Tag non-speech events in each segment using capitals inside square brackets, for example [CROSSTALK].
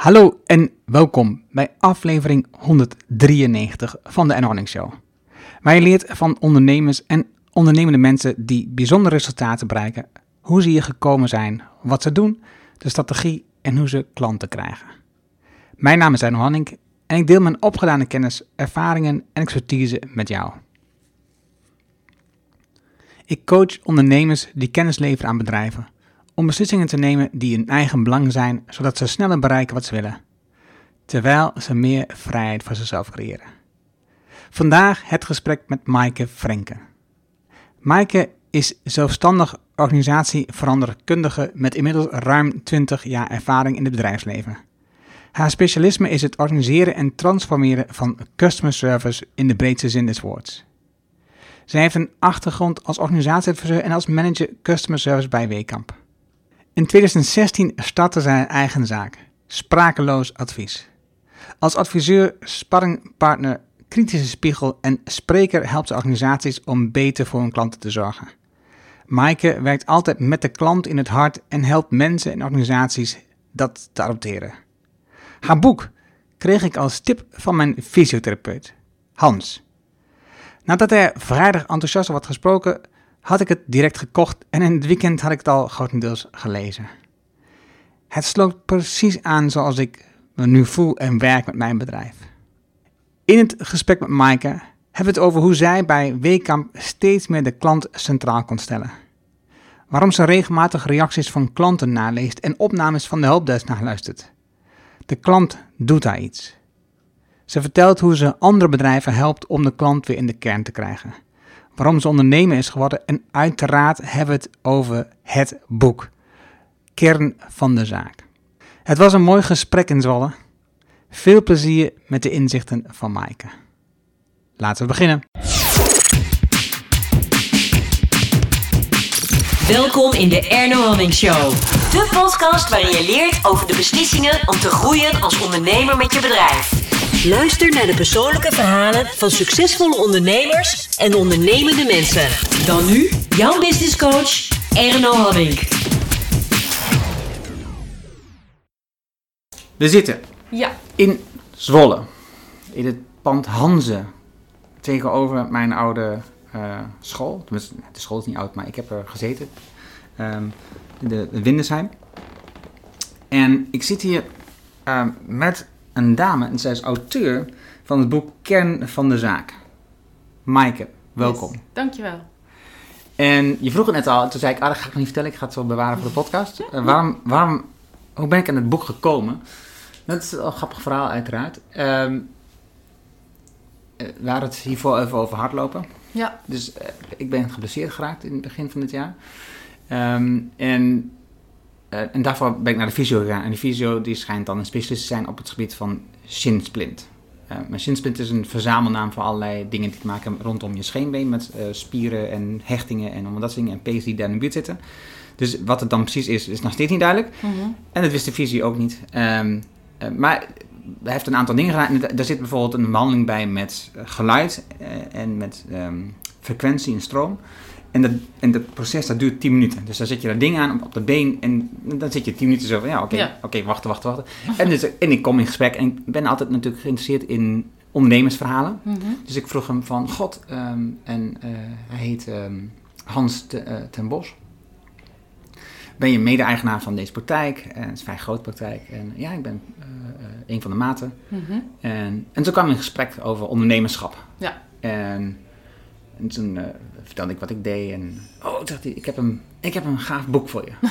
Hallo en welkom bij aflevering 193 van de Enhorning Show. Waar je leert van ondernemers en ondernemende mensen die bijzondere resultaten bereiken, hoe ze hier gekomen zijn, wat ze doen, de strategie en hoe ze klanten krijgen. Mijn naam is Enno Hanning en ik deel mijn opgedane kennis, ervaringen en expertise met jou. Ik coach ondernemers die kennis leveren aan bedrijven om beslissingen te nemen die in eigen belang zijn, zodat ze sneller bereiken wat ze willen, terwijl ze meer vrijheid voor zichzelf creëren. Vandaag het gesprek met Maaike Frenke. Maaike is zelfstandig organisatieveranderkundige met inmiddels ruim 20 jaar ervaring in het bedrijfsleven. Haar specialisme is het organiseren en transformeren van customer service in de breedste zin des woords. Zij heeft een achtergrond als organisatieadviseur en als manager customer service bij Wekamp. In 2016 startte zij een eigen zaak, Sprakeloos Advies. Als adviseur, sparringpartner, kritische spiegel en spreker helpt ze organisaties om beter voor hun klanten te zorgen. Maaike werkt altijd met de klant in het hart en helpt mensen en organisaties dat te adopteren. Haar boek kreeg ik als tip van mijn fysiotherapeut, Hans. Nadat hij vrijdag enthousiast had gesproken, had ik het direct gekocht en in het weekend had ik het al grotendeels gelezen. Het sloot precies aan zoals ik me nu voel en werk met mijn bedrijf. In het gesprek met Maaike hebben we het over hoe zij bij Wekamp steeds meer de klant centraal kon stellen. Waarom ze regelmatig reacties van klanten naleest en opnames van de helpdesk naluistert. De klant doet daar iets. Ze vertelt hoe ze andere bedrijven helpt om de klant weer in de kern te krijgen waarom ze ondernemer is geworden. En uiteraard hebben we het over het boek. Kern van de zaak. Het was een mooi gesprek in Zwolle. Veel plezier met de inzichten van Maaike. Laten we beginnen. Welkom in de Erno Hamming Show. De podcast waarin je leert over de beslissingen om te groeien als ondernemer met je bedrijf. Luister naar de persoonlijke verhalen van succesvolle ondernemers en ondernemende mensen. Dan nu jouw business coach Erno Hamming. We zitten Ja, in Zwolle. In het pand Hanze. Tegenover mijn oude eh, school. Tenminste, de school is niet oud, maar ik heb er gezeten. Ehm, in de, de Windesheim. En ik zit hier ehm, met een dame. En zij is auteur van het boek Kern van de Zaak. Maaike, welkom. yes. Dankjewel. En je vroeg het net al, toen zei ik, ah, dat ga ik niet vertellen, ik ga het zo bewaren voor de podcast. Eh, waarom, waarom, hoe ben ik aan het boek gekomen? Dat is een grappig verhaal uiteraard. Ehm, eh, we hadden het hiervoor even over hardlopen. Ja, Dus eh, ik ben geblesseerd geraakt in het begin van dit jaar. Ehm, en, eh, en daarvoor ben ik naar de fysio gegaan. En die fysio die schijnt dan een specialist te zijn op het gebied van shinsplint. Eh maar shinsplint is een verzamelnaam voor allerlei dingen die te maken hebben rondom je scheenbeen. Met eh, spieren en hechtingen en allemaal dat soort dingen. En pees die daar in de buurt zitten. Dus wat het dan precies is, is nog steeds niet duidelijk. Mhm. En dat wist de fysio ook niet. Ehm, eh, maar hij heeft een aantal dingen gedaan. En daar zit bijvoorbeeld een behandeling bij met geluid en met ehm, frequentie en stroom. En dat, en dat proces dat duurt 10 minuten. Dus dan zet je dat ding aan op, op de been en dan zit je 10 minuten zo van ja, oké, Ja. oké, wachten, wachten, wachten. En, dus, en ik kom in gesprek en ik ben altijd natuurlijk geïnteresseerd in ondernemersverhalen. Mhm. Dus ik vroeg hem van, god, ehm, en eh, hij heet ehm, Hans te- eh, ten Bos. Ben je mede-eigenaar van deze praktijk? En het is een vrij grote praktijk. En ja, ik ben eh, eh, een van de maten. Mhm. En, en toen kwam in gesprek over ondernemerschap. Ja. En, en toen eh, vertelde ik wat ik deed. En oh, zegt hij, ik heb een, ik heb een gaaf boek voor je.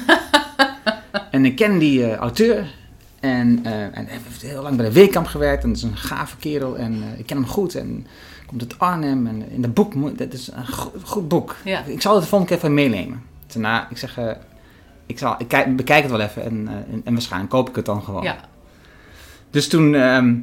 [LAUGHS] en ik ken die eh, auteur. En, eh, en hij heeft heel lang bij de Weekamp gewerkt. En dat is een gave kerel. En eh, ik ken hem goed. En komt uit Arnhem. En in dat boek, dat is een goed, goed boek. Ja. Ik zal het de volgende keer even meenemen. Daarna, ik zeg, ik, zal, ik kijk, bekijk het wel even. En, en, en waarschijnlijk koop ik het dan gewoon. Ja. Dus toen ehm,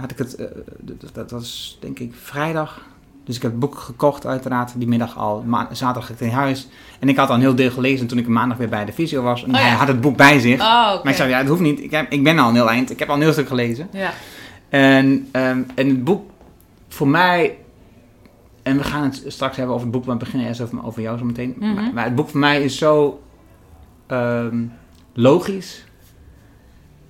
had ik het, dat, dat was denk ik vrijdag. Dus ik heb het boek gekocht uiteraard die middag al. Ma zaterdag ging ik in huis. En ik had al een heel deel gelezen toen ik maandag weer bij de fysio was. En Oh ja. hij had het boek bij zich. Oh. Maar ik zei, ja, het hoeft niet. Ik, heb, ik ben al een heel eind. Ik heb al een heel stuk gelezen. Ja. En, ehm, en het boek voor mij... En we gaan het straks hebben over het boek. Maar we beginnen eerst over, over jou zo meteen. Mhm. maar, maar het boek voor mij is zo ehm, logisch.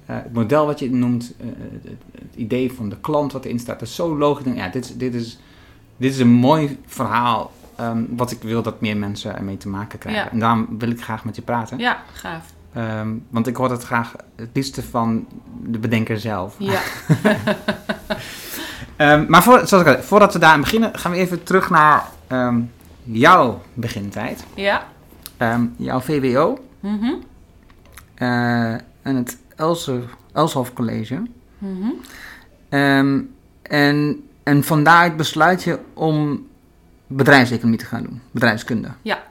eh, het model wat je noemt, eh, het, het idee van de klant wat erin staat, dat is zo logisch. Ja, dit, dit, is, dit is een mooi verhaal ehm, wat ik wil dat meer mensen ermee te maken krijgen. Ja. En daarom wil ik graag met je praten. Ja, gaaf. Ehm, want ik hoor dat graag het liefste van de bedenker zelf. Ja, [LAUGHS] [LAUGHS] Ehm, maar voor, zoals ik al voordat we daar aan beginnen, gaan we even terug naar jouw begintijd. ja. Jouw VWO Mhm. eh, en het Else, Elshoff College. Mhm. Ehm, en, en van daaruit besluit je om bedrijfseconomie te gaan doen, bedrijfskunde. Ja.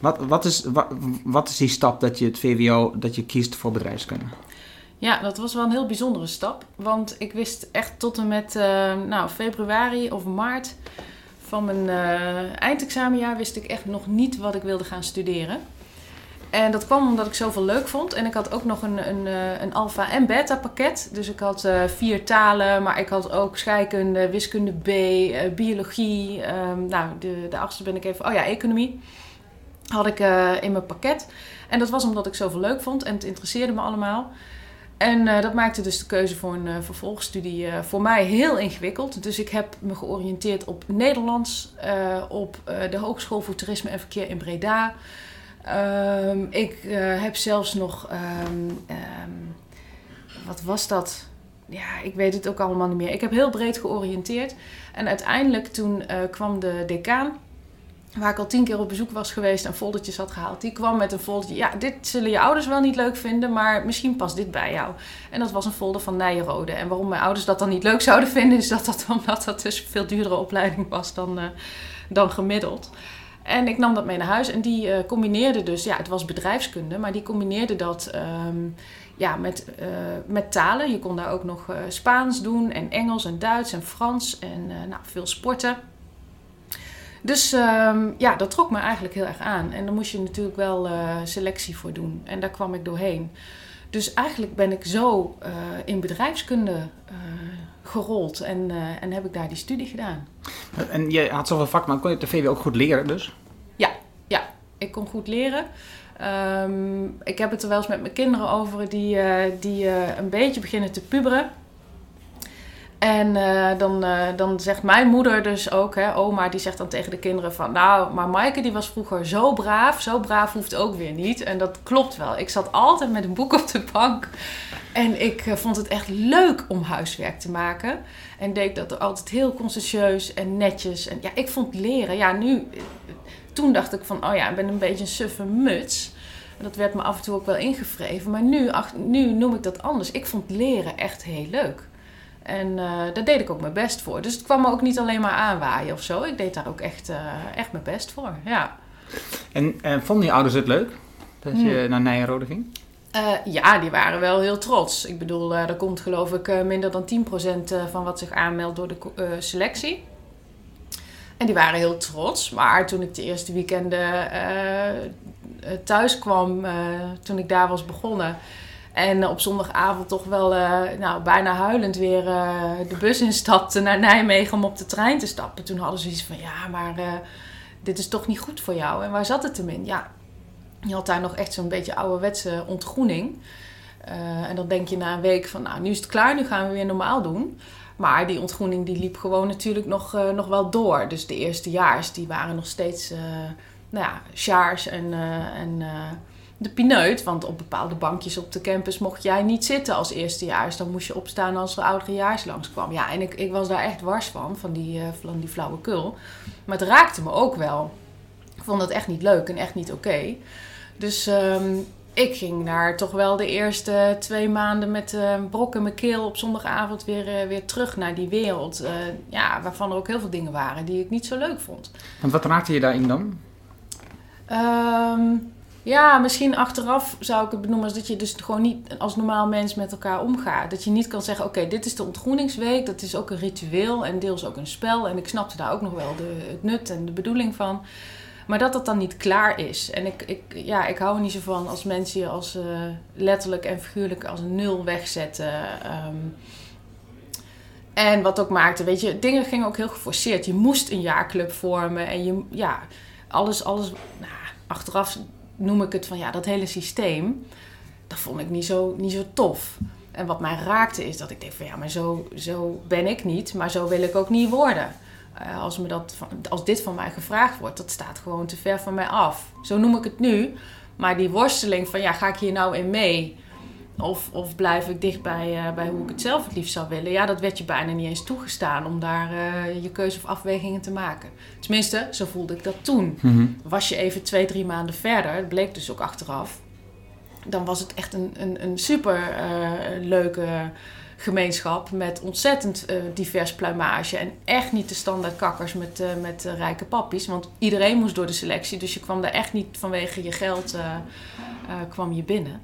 Wat, wat, is, wat, wat is die stap dat je het VWO, dat je kiest voor bedrijfskunde? Ja, dat was wel een heel bijzondere stap. Want ik wist echt tot en met eh, nou, februari of maart van mijn eh, eindexamenjaar wist ik echt nog niet wat ik wilde gaan studeren. En dat kwam omdat ik zoveel leuk vond. En ik had ook nog een, een, eh, een alfa- en beta pakket. Dus ik had eh, vier talen, maar ik had ook scheikunde, wiskunde B, eh, biologie. ehm, nou, de, de achtste ben ik even... Oh ja, economie had ik in mijn pakket. En dat was omdat ik zoveel leuk vond en het interesseerde me allemaal. En dat maakte dus de keuze voor een vervolgstudie voor mij heel ingewikkeld. Dus ik heb me georiënteerd op Nederlands, op de Hogeschool voor Toerisme en Verkeer in Breda. Ehm, ik eh, heb zelfs nog, ehm, ehm, wat was dat? Ja, ik weet het ook allemaal niet meer. Ik heb heel breed georiënteerd. En uiteindelijk toen eh, kwam de decaan waar ik al tien keer op bezoek was geweest en foldertjes had gehaald. Die kwam met een foldertje. Ja, dit zullen je ouders wel niet leuk vinden, maar misschien past dit bij jou. En dat was een folder van Nijenrode. En waarom mijn ouders dat dan niet leuk zouden vinden, is dat dat [LAUGHS] omdat dat dus een veel duurdere opleiding was dan, eh, dan gemiddeld. En ik nam dat mee naar huis en die eh, combineerde dus, ja, het was bedrijfskunde, maar die combineerde dat ehm, ja, met, eh, met talen. Je kon daar ook nog eh, Spaans doen en Engels en Duits en Frans en nou, veel sporten. Dus ehm, ja, dat trok me eigenlijk heel erg aan. En daar moest je natuurlijk wel selectie voor doen. En daar kwam ik doorheen. Dus eigenlijk ben ik zo in bedrijfskunde gerold en, eh, en heb ik daar die studie gedaan. En je had zoveel vakken, maar kon je op de VWO ook goed leren dus? Ik kon goed leren. Ehm, ik heb het er wel eens met mijn kinderen over die, eh, die eh, een beetje beginnen te puberen. En eh, dan, eh, dan zegt mijn moeder dus ook, hè, oma, die zegt dan tegen de kinderen van... Nou, maar Maaike die was vroeger zo braaf, zo braaf hoeft ook weer niet. En dat klopt wel. Ik zat altijd met een boek op de bank. En ik eh, vond het echt leuk om huiswerk te maken. En deed dat altijd heel conscientieus en netjes. En ja, ik vond leren, ja, nu... Toen dacht ik van, oh ja, ik ben een beetje een suffe muts. Dat werd me af en toe ook wel ingevreven. Maar nu, ach, nu noem ik dat anders. Ik vond leren echt heel leuk. En eh, daar deed ik ook mijn best voor. Dus het kwam me ook niet alleen maar aanwaaien of zo. Ik deed daar ook echt, eh, echt mijn best voor, ja. En eh, vonden je ouders het leuk dat je naar Nijenrode ging? Eh, ja, die waren wel heel trots. Ik bedoel, er komt geloof ik minder dan 10% eh, van wat zich aanmeldt door de selectie. En die waren heel trots. Maar toen ik de eerste weekenden thuis kwam, toen ik daar was begonnen... en op zondagavond toch wel eh, nou, bijna huilend weer eh, de bus instapte naar Nijmegen... om op de trein te stappen. Toen hadden ze iets van, ja, maar eh, dit is toch niet goed voor jou. En waar zat het hem in? Ja, je had daar nog echt zo'n beetje ouderwetse ontgroening. Eh, en dan denk je na een week van, nou, nu is het klaar, nu gaan we weer normaal doen. Maar die ontgroening die liep gewoon natuurlijk nog, eh, nog wel door. Dus de eerstejaars, die waren nog steeds, eh nou ja, sjaars en, eh, en eh, de pineut. Want op bepaalde bankjes op de campus mocht jij niet zitten als eerstejaars. Dan moest je opstaan als er ouderejaars langskwam. Ja, en ik, ik was daar echt wars van, van die, eh, van die flauwekul. Maar het raakte me ook wel. Ik vond dat echt niet leuk en echt niet oké. Dus ehm, ik ging daar toch wel de eerste twee maanden met een brok in mijn keel op zondagavond weer, eh, weer terug naar die wereld. ja, waarvan er ook heel veel dingen waren die ik niet zo leuk vond. Want wat raakte je daarin dan? Ehm, ja, misschien achteraf zou ik het benoemen als dat je dus gewoon niet als normaal mens met elkaar omgaat. Dat je niet kan zeggen, oké, dit is de ontgroeningsweek. Dat is ook een ritueel en deels ook een spel. En ik snapte daar ook nog wel de, het nut en de bedoeling van. Maar dat dat dan niet klaar is. En ik, ik, ja, ik hou er niet zo van als mensen je als, eh, letterlijk en figuurlijk als een nul wegzetten. Ehm, en wat ook maakte, weet je, dingen gingen ook heel geforceerd. Je moest een jaarclub vormen en je, ja, alles, alles, nou, achteraf noem ik het van ja, dat hele systeem. dat vond ik niet zo, niet zo tof. En wat mij raakte is dat ik denk van ja, maar zo, zo ben ik niet, maar zo wil ik ook niet worden. Eh, als, me dat, als dit van mij gevraagd wordt, dat staat gewoon te ver van mij af. Zo noem ik het nu. Maar die worsteling van ja, ga ik hier nou in mee? Of, of blijf ik dicht bij, uh, bij hoe ik het zelf het liefst zou willen? Ja, dat werd je bijna niet eens toegestaan om daar uh, je keuze of afwegingen te maken. Tenminste, zo voelde ik dat toen. Mhm. Was je even twee, drie maanden verder, dat bleek dus ook achteraf. Dan was het echt een, een, een super uh, leuke gemeenschap met ontzettend divers pluimage. En echt niet de standaard kakkers met, met rijke pappies. Want iedereen moest door de selectie. Dus je kwam daar echt niet vanwege je geld kwam je binnen.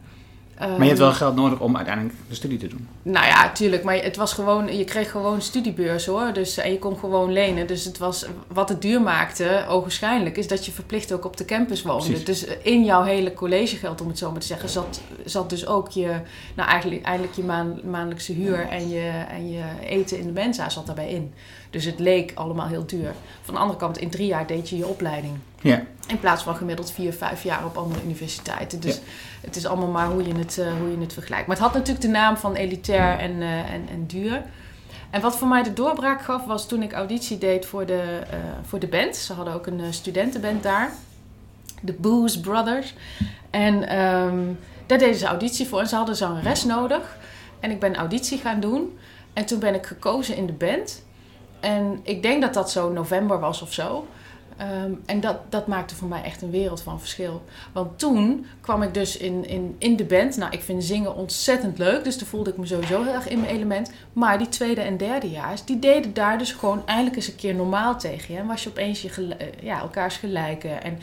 Maar je hebt wel geld nodig om uiteindelijk de studie te doen. Nou ja, tuurlijk. Maar het was gewoon, je kreeg gewoon studiebeurs hoor. Dus, en je kon gewoon lenen. Dus het was, wat het duur maakte, ogenschijnlijk, is dat je verplicht ook op de campus woonde. Precies. Dus in jouw hele collegegeld, om het zo maar te zeggen, zat, zat dus ook je, nou eigenlijk, eigenlijk je maan, maandelijkse huur en je, en je eten in de mensa zat daarbij in. Dus het leek allemaal heel duur. Van de andere kant, in drie jaar deed je je opleiding. Ja. In plaats van gemiddeld vier, vijf jaar op andere universiteiten. Dus Ja. het is allemaal maar hoe je, het, uh, hoe je het vergelijkt. Maar het had natuurlijk de naam van elitair en, uh, en, en duur. En wat voor mij de doorbraak gaf, was toen ik auditie deed voor de, uh, voor de band. Ze hadden ook een studentenband daar. De Booze Brothers. En um, daar deden ze auditie voor. En ze hadden zangeres nodig. En ik ben auditie gaan doen. En toen ben ik gekozen in de band. En ik denk dat dat zo november was of zo. Um, en dat, dat maakte voor mij echt een wereld van verschil. Want toen kwam ik dus in, in, in de band. Nou, ik vind zingen ontzettend leuk. Dus toen voelde ik me sowieso heel erg in mijn element. Maar die tweede en derdejaars, die deden daar dus gewoon eindelijk eens een keer normaal tegen je. En was je opeens je gel- ja, elkaars gelijken. En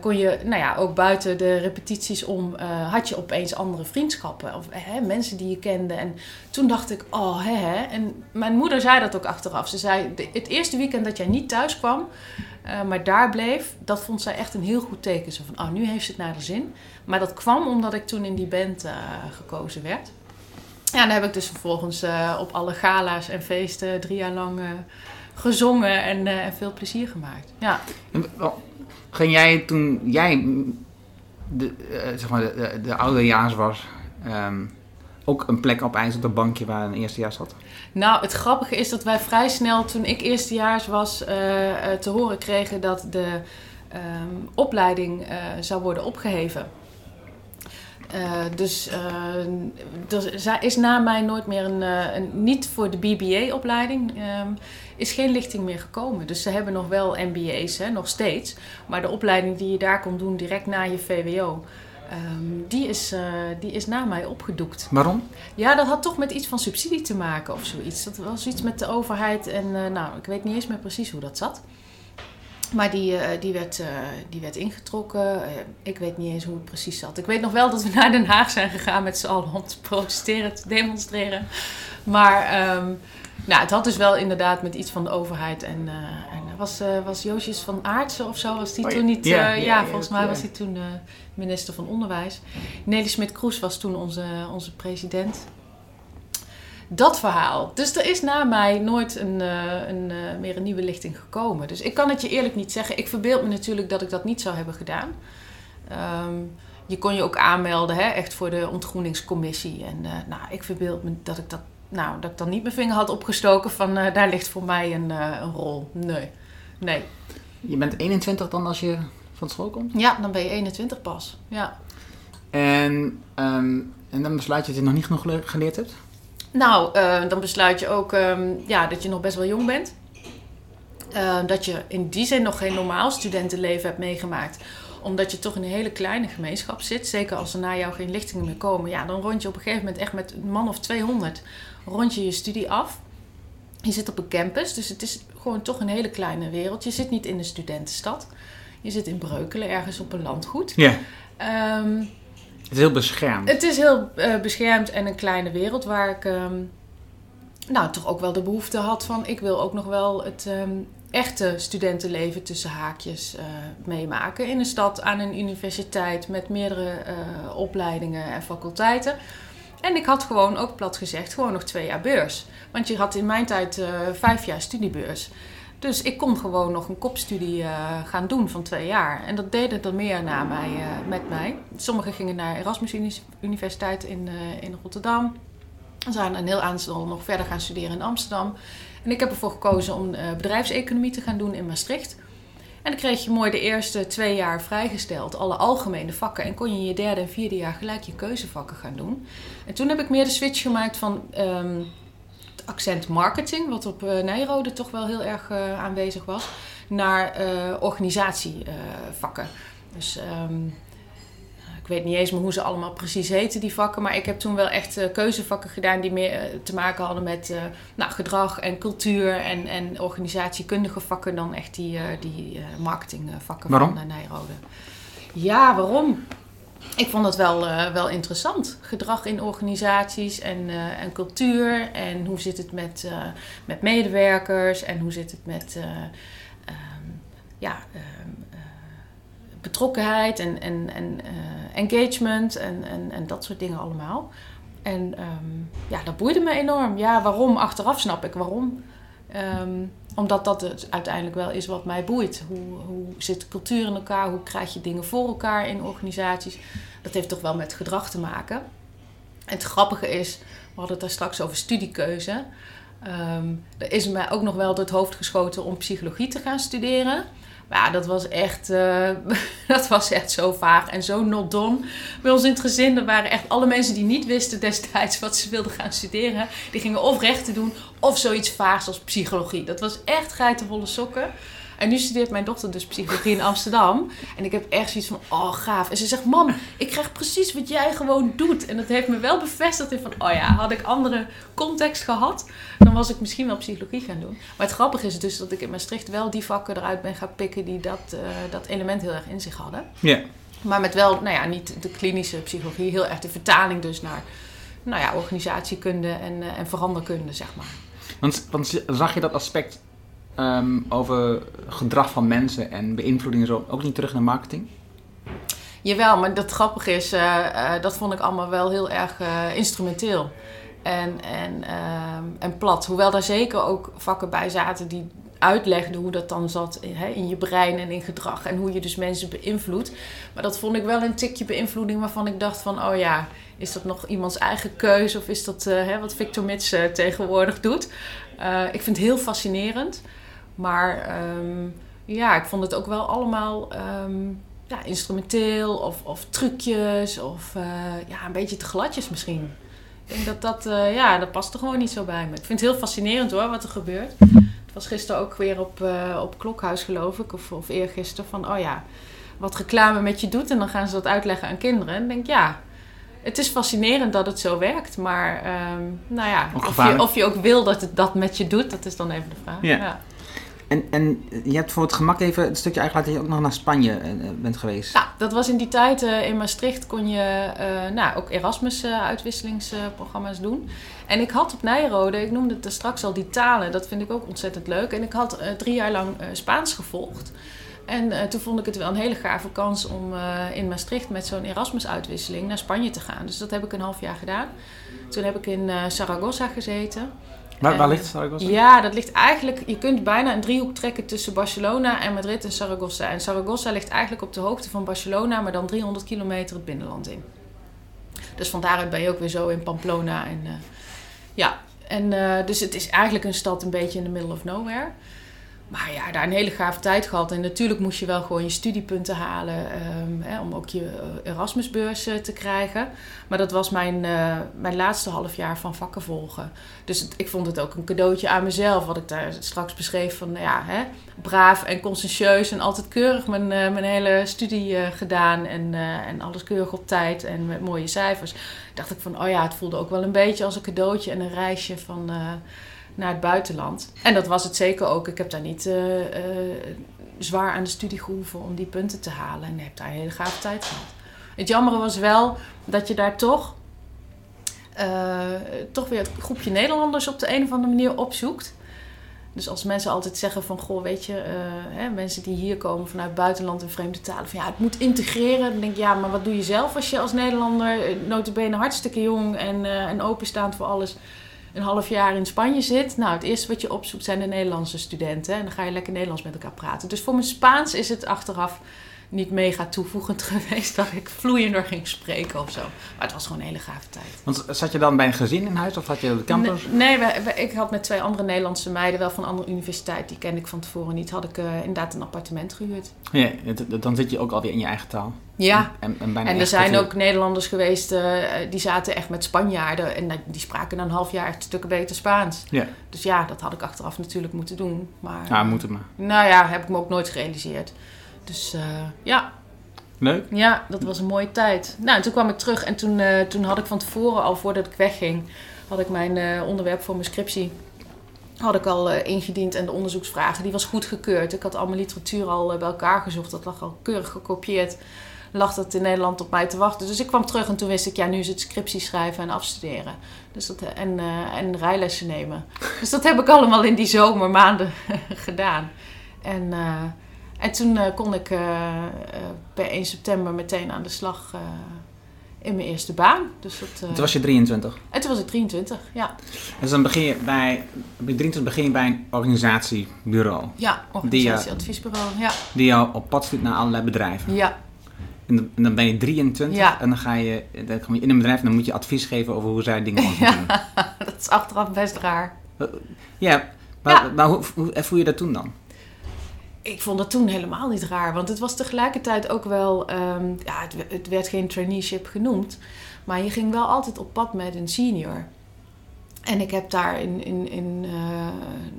kon je, nou ja, ook buiten de repetities om, uh, had je opeens andere vriendschappen. Of hè, mensen die je kende. En toen dacht ik, oh hè. En mijn moeder zei dat ook achteraf. Ze zei, het eerste weekend dat jij niet thuis kwam... Uh, maar daar bleef, dat vond zij echt een heel goed teken. Zo van, oh, nu heeft ze het naar de zin. Maar dat kwam omdat ik toen in die band gekozen werd. Ja, dan heb ik dus vervolgens op alle gala's en feesten drie jaar lang gezongen en, veel plezier gemaakt. Ja. Ging jij toen jij de, zeg maar de, de, de ouderjaars was... Um, ook een plek opeens op dat bankje waar een eerstejaars zat? Nou, het grappige is dat wij vrij snel, toen ik eerstejaars was, uh, uh, te horen kregen dat de um, opleiding uh, zou worden opgeheven. dus er is na mij nooit meer een, een niet voor de BBA-opleiding, um, is geen lichting meer gekomen. Dus ze hebben nog wel MBA's, hè, nog steeds. Maar de opleiding die je daar kon doen direct na je VWO, Um, die, is, uh, die is na mij opgedoekt. Waarom? Ja, dat had toch met iets van subsidie te maken of zoiets. Dat was iets met de overheid en uh, nou, ik weet niet eens meer precies hoe dat zat. Maar die, uh, die, werd, die werd ingetrokken. ik weet niet eens hoe het precies zat. Ik weet nog wel dat we naar Den Haag zijn gegaan met z'n allen om te protesteren, te demonstreren. Maar um, nou, het had dus wel inderdaad met iets van de overheid. En, en was, was Joosjes van Aartsen of zo, was die oh, toen niet... Ja, ja, ja, ja ja volgens mij was hij toen minister van Onderwijs. Nelly Smit-Kroes was toen onze, onze president. Dat verhaal. Dus er is na mij nooit een, uh, een, uh, meer een nieuwe lichting gekomen. Dus ik kan het je eerlijk niet zeggen. Ik verbeeld me natuurlijk dat ik dat niet zou hebben gedaan. Um, je kon je ook aanmelden, hè, echt voor de ontgroeningscommissie. En uh, nou, ik verbeeld me dat ik dat, nou, dat ik dan niet mijn vinger had opgestoken van daar ligt voor mij een, een rol. Nee. nee. Je bent 21 dan als je van school komt? Ja, dan ben je 21 pas. Ja. En, um, en dan besluit je dat je nog niet genoeg geleerd hebt? Nou, uh, dan besluit je ook um, ja, dat je nog best wel jong bent. Dat je in die zin nog geen normaal studentenleven hebt meegemaakt. Omdat je toch in een hele kleine gemeenschap zit. Zeker als er na jou geen lichtingen meer komen. Ja, dan rond je op een gegeven moment echt met een man of 200 rond je je studie af. Je zit op een campus, dus het is gewoon toch een hele kleine wereld. Je zit niet in de studentenstad. Je zit in Breukelen, ergens op een landgoed. Ja. Um, het is heel beschermd. Het is heel uh, beschermd en een kleine wereld waar ik um, nou, toch ook wel de behoefte had van... ik wil ook nog wel het um, echte studentenleven tussen haakjes uh, meemaken. In een stad, aan een universiteit met meerdere uh, opleidingen en faculteiten. En ik had gewoon, ook plat gezegd, gewoon nog twee jaar beurs. Want je had in mijn tijd vijf jaar studiebeurs. Dus ik kon gewoon nog een kopstudie uh, gaan doen van twee jaar. En dat deden er meer na mij, uh, met mij. Sommigen gingen naar Erasmus Universiteit in, in Rotterdam. Er zijn een heel aantal nog verder gaan studeren in Amsterdam. En ik heb ervoor gekozen om bedrijfseconomie te gaan doen in Maastricht. En dan kreeg je mooi de eerste twee jaar vrijgesteld, alle algemene vakken. En kon je in je derde en vierde jaar gelijk je keuzevakken gaan doen. En toen heb ik meer de switch gemaakt van um, het accent marketing, wat op uh, Nijrode toch wel heel erg uh, aanwezig was, naar uh, organisatievakken. dus um, ik weet niet eens meer hoe ze allemaal precies heten, die vakken. Maar ik heb toen wel echt uh, keuzevakken gedaan die meer uh, te maken hadden met uh, nou, gedrag en cultuur en, en organisatiekundige vakken dan echt die, die marketingvakken waarom? van Nijrode. Ja, waarom? Ik vond het wel, wel interessant. Gedrag in organisaties en, en cultuur. En hoe zit het met, met medewerkers en hoe zit het met um, ja, betrokkenheid en, en, en uh, engagement en, en, en dat soort dingen allemaal. En um, ja, dat boeide me enorm. Ja, waarom? Achteraf snap ik waarom. Um, omdat dat het uiteindelijk wel is wat mij boeit. Hoe, hoe zit cultuur in elkaar? Hoe krijg je dingen voor elkaar in organisaties? Dat heeft toch wel met gedrag te maken. En het grappige is, we hadden het daar straks over studiekeuze. Um, er is mij ook nog wel door het hoofd geschoten om psychologie te gaan studeren. Maar dat was echt, uh, [LAUGHS] dat was echt zo vaag en zo not done. Bij ons in het gezin, er waren echt alle mensen die niet wisten destijds wat ze wilden gaan studeren. Die gingen of rechten doen of zoiets vaags als psychologie. Dat was echt geitenvolle sokken. En nu studeert mijn dochter dus psychologie in Amsterdam. En ik heb echt zoiets van, oh gaaf. En ze zegt, mam, ik krijg precies wat jij gewoon doet. En dat heeft me wel bevestigd in van, oh ja, had ik andere context gehad, dan was ik misschien wel psychologie gaan doen. Maar het grappige is dus dat ik in Maastricht wel die vakken eruit ben gaan pikken die dat, uh, dat element heel erg in zich hadden. Ja. Maar met wel, nou ja, niet de klinische psychologie, heel erg de vertaling dus naar, nou ja, organisatiekunde en, uh, en veranderkunde, zeg maar. Want, want zag je dat aspect um, over gedrag van mensen en beïnvloeding en zo ook niet terug naar marketing? Jawel, maar dat grappige is, uh, uh, dat vond ik allemaal wel heel erg uh, instrumenteel. En, en, en plat. Hoewel daar zeker ook vakken bij zaten die uitlegden hoe dat dan zat in, hè, in je brein en in gedrag. En hoe je dus mensen beïnvloedt. Maar dat vond ik wel een tikje beïnvloeding waarvan ik dacht van... oh ja, is dat nog iemands eigen keuze? Of is dat hè, wat Victor Mits tegenwoordig doet? ik vind het heel fascinerend. Maar um, ja, ik vond het ook wel allemaal um, ja, instrumenteel of, of trucjes of uh, ja, een beetje te gladjes misschien. Ik denk dat dat, uh, ja, dat past er gewoon niet zo bij me. Ik vind het heel fascinerend hoor, wat er gebeurt. Het was gisteren ook weer op, uh, op Klokhuis geloof ik, of, of eergisteren, van oh ja, wat reclame met je doet. En dan gaan ze dat uitleggen aan kinderen. En ik denk ja, het is fascinerend dat het zo werkt. Maar um, nou ja, of je, of je ook wil dat het dat met je doet, dat is dan even de vraag. Ja. ja. En, en je hebt voor het gemak even een stukje uitgelaten dat je ook nog naar Spanje uh, bent geweest. Ja, dat was in die tijd uh, in Maastricht kon je uh, nou, ook Erasmus-uitwisselingsprogramma's doen. En ik had op Nijrode, ik noemde het straks al, die talen. Dat vind ik ook ontzettend leuk. En ik had drie jaar lang Spaans gevolgd. En toen vond ik het wel een hele gave kans om in Maastricht met zo'n Erasmus-uitwisseling naar Spanje te gaan. Dus dat heb ik een half jaar gedaan. Toen heb ik in Saragossa gezeten. Waar, waar ligt Saragossa? Ja, dat ligt eigenlijk... Je kunt bijna een driehoek trekken tussen Barcelona en Madrid en Saragossa. En Saragossa ligt eigenlijk op de hoogte van Barcelona, maar dan 300 kilometer het binnenland in. Dus van daaruit ben je ook weer zo in Pamplona. En, uh, ja, en uh, dus het is eigenlijk een stad een beetje in the middle of nowhere. Maar ja, daar een hele gave tijd gehad. En natuurlijk moest je wel gewoon je studiepunten halen um, hè, om ook je Erasmusbeurs uh, te krijgen. Maar dat was mijn, uh, mijn laatste half jaar van vakken volgen. Dus ik vond het ook een cadeautje aan mezelf, wat ik daar straks beschreef van ja, hè, braaf en conscientieus en altijd keurig mijn, mijn hele studie gedaan en, en alles keurig op tijd en met mooie cijfers. Dacht ik van, oh ja, het voelde ook wel een beetje als een cadeautje en een reisje van naar het buitenland. En dat was het zeker ook. Ik heb daar niet uh, uh, zwaar aan de studie gehoeven om die punten te halen. En heb daar een hele gave tijd gehad. Het jammere was wel dat je daar toch, uh, toch weer het groepje Nederlanders op de een of andere manier opzoekt. Dus als mensen altijd zeggen van, goh, weet je, hè, mensen die hier komen vanuit buitenland en vreemde talen, van ja, het moet integreren. Dan denk ik, ja, maar wat doe je zelf als je als Nederlander, notabene hartstikke jong en, en openstaand voor alles, een half jaar in Spanje zit, nou, het eerste wat je opzoekt zijn de Nederlandse studenten. En dan ga je lekker Nederlands met elkaar praten. Dus voor mijn Spaans is het achteraf niet mega toevoegend [LAUGHS] geweest dat ik vloeiender ging spreken of zo. Maar het was gewoon een hele gave tijd. Want zat je dan bij een gezin in huis of had je de campus? Nee, nee we- we- ik had met twee andere Nederlandse meiden, wel van een andere universiteit, die kende ik van tevoren niet, had ik eh, inderdaad een appartement gehuurd. Ja, dan zit je ook alweer in je eigen taal. Ja, En, en, bijna En er zijn ook Nederlanders geweest eh, die zaten echt met Spanjaarden en die spraken na een half jaar stukken beter Spaans. Ja, Dus ja, dat had ik achteraf natuurlijk moeten doen. Maar ja moet het maar. nou ja, heb ik me ook nooit gerealiseerd. Dus eh, ja, Leuk. ja, dat was een mooie tijd. Nou, en toen kwam ik terug en toen, eh, toen had ik van tevoren, al voordat ik wegging, had ik mijn eh, onderwerp voor mijn scriptie had ik al ingediend en de onderzoeksvragen, die was goedgekeurd. Ik had al mijn literatuur al bij elkaar gezocht, dat lag al keurig gekopieerd. Lag dat in Nederland op mij te wachten. Dus ik kwam terug en toen wist ik, ja, nu is het scriptie schrijven en afstuderen. Dus dat, en, en rijlessen nemen. Dus dat heb ik allemaal in die zomermaanden [LAUGHS] gedaan. En, en toen eh, kon ik eh, eh, per 1 september meteen aan de slag in mijn eerste baan. Dus dat, Toen was je 23. En toen was ik 23, ja. Dus dan begin je bij, bij 23 begin je bij een organisatiebureau. Ja, organisatieadviesbureau, ja. Die jou op pad stuurt naar allerlei bedrijven. Ja, En dan, en dan ben je 23 Ja. en dan ga je, dan kom je in een bedrijf en dan moet je advies geven over hoe zij dingen moeten doen. [LAUGHS] dat is achteraf best raar. Ja, maar, Ja. maar hoe, hoe ervoer je dat toen dan? Ik vond dat toen helemaal niet raar, want het was tegelijkertijd ook wel, ehm, ja, het, het werd geen traineeship genoemd, maar je ging wel altijd op pad met een senior. En ik heb daar in, in, in eh,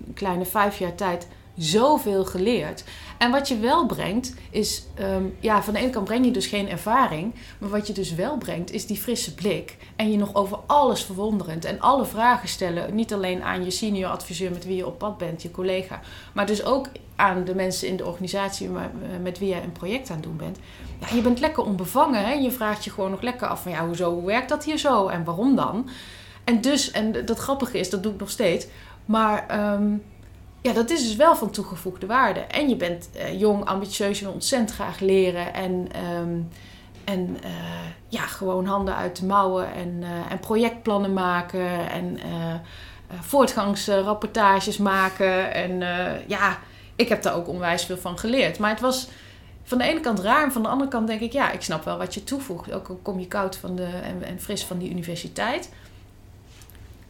een kleine vijf jaar tijd zoveel geleerd. En wat je wel brengt, is, ehm, ja, van de ene kant breng je dus geen ervaring, maar wat je dus wel brengt, is die frisse blik. En je nog over alles verwonderend en alle vragen stellen, niet alleen aan je senior adviseur met wie je op pad bent, je collega, maar dus ook aan de mensen in de organisatie eh, met wie je een project aan het doen bent. Ja, je bent lekker onbevangen. Hè? Je vraagt je gewoon nog lekker af van ja, hoezo hoe werkt dat hier zo en waarom dan? En dus, en dat grappige is, dat doe ik nog steeds. Maar ehm, ja, dat is dus wel van toegevoegde waarde. En je bent eh, jong, ambitieus en ontzettend graag leren. En, ehm, en eh, ja, gewoon handen uit de mouwen en, eh, en projectplannen maken. En voortgangsrapportages maken. En ja, ik heb daar ook onwijs veel van geleerd. Maar het was van de ene kant raar en van de andere kant denk ik... ja, ik snap wel wat je toevoegt. Ook al kom je koud van de, en, en fris van die universiteit.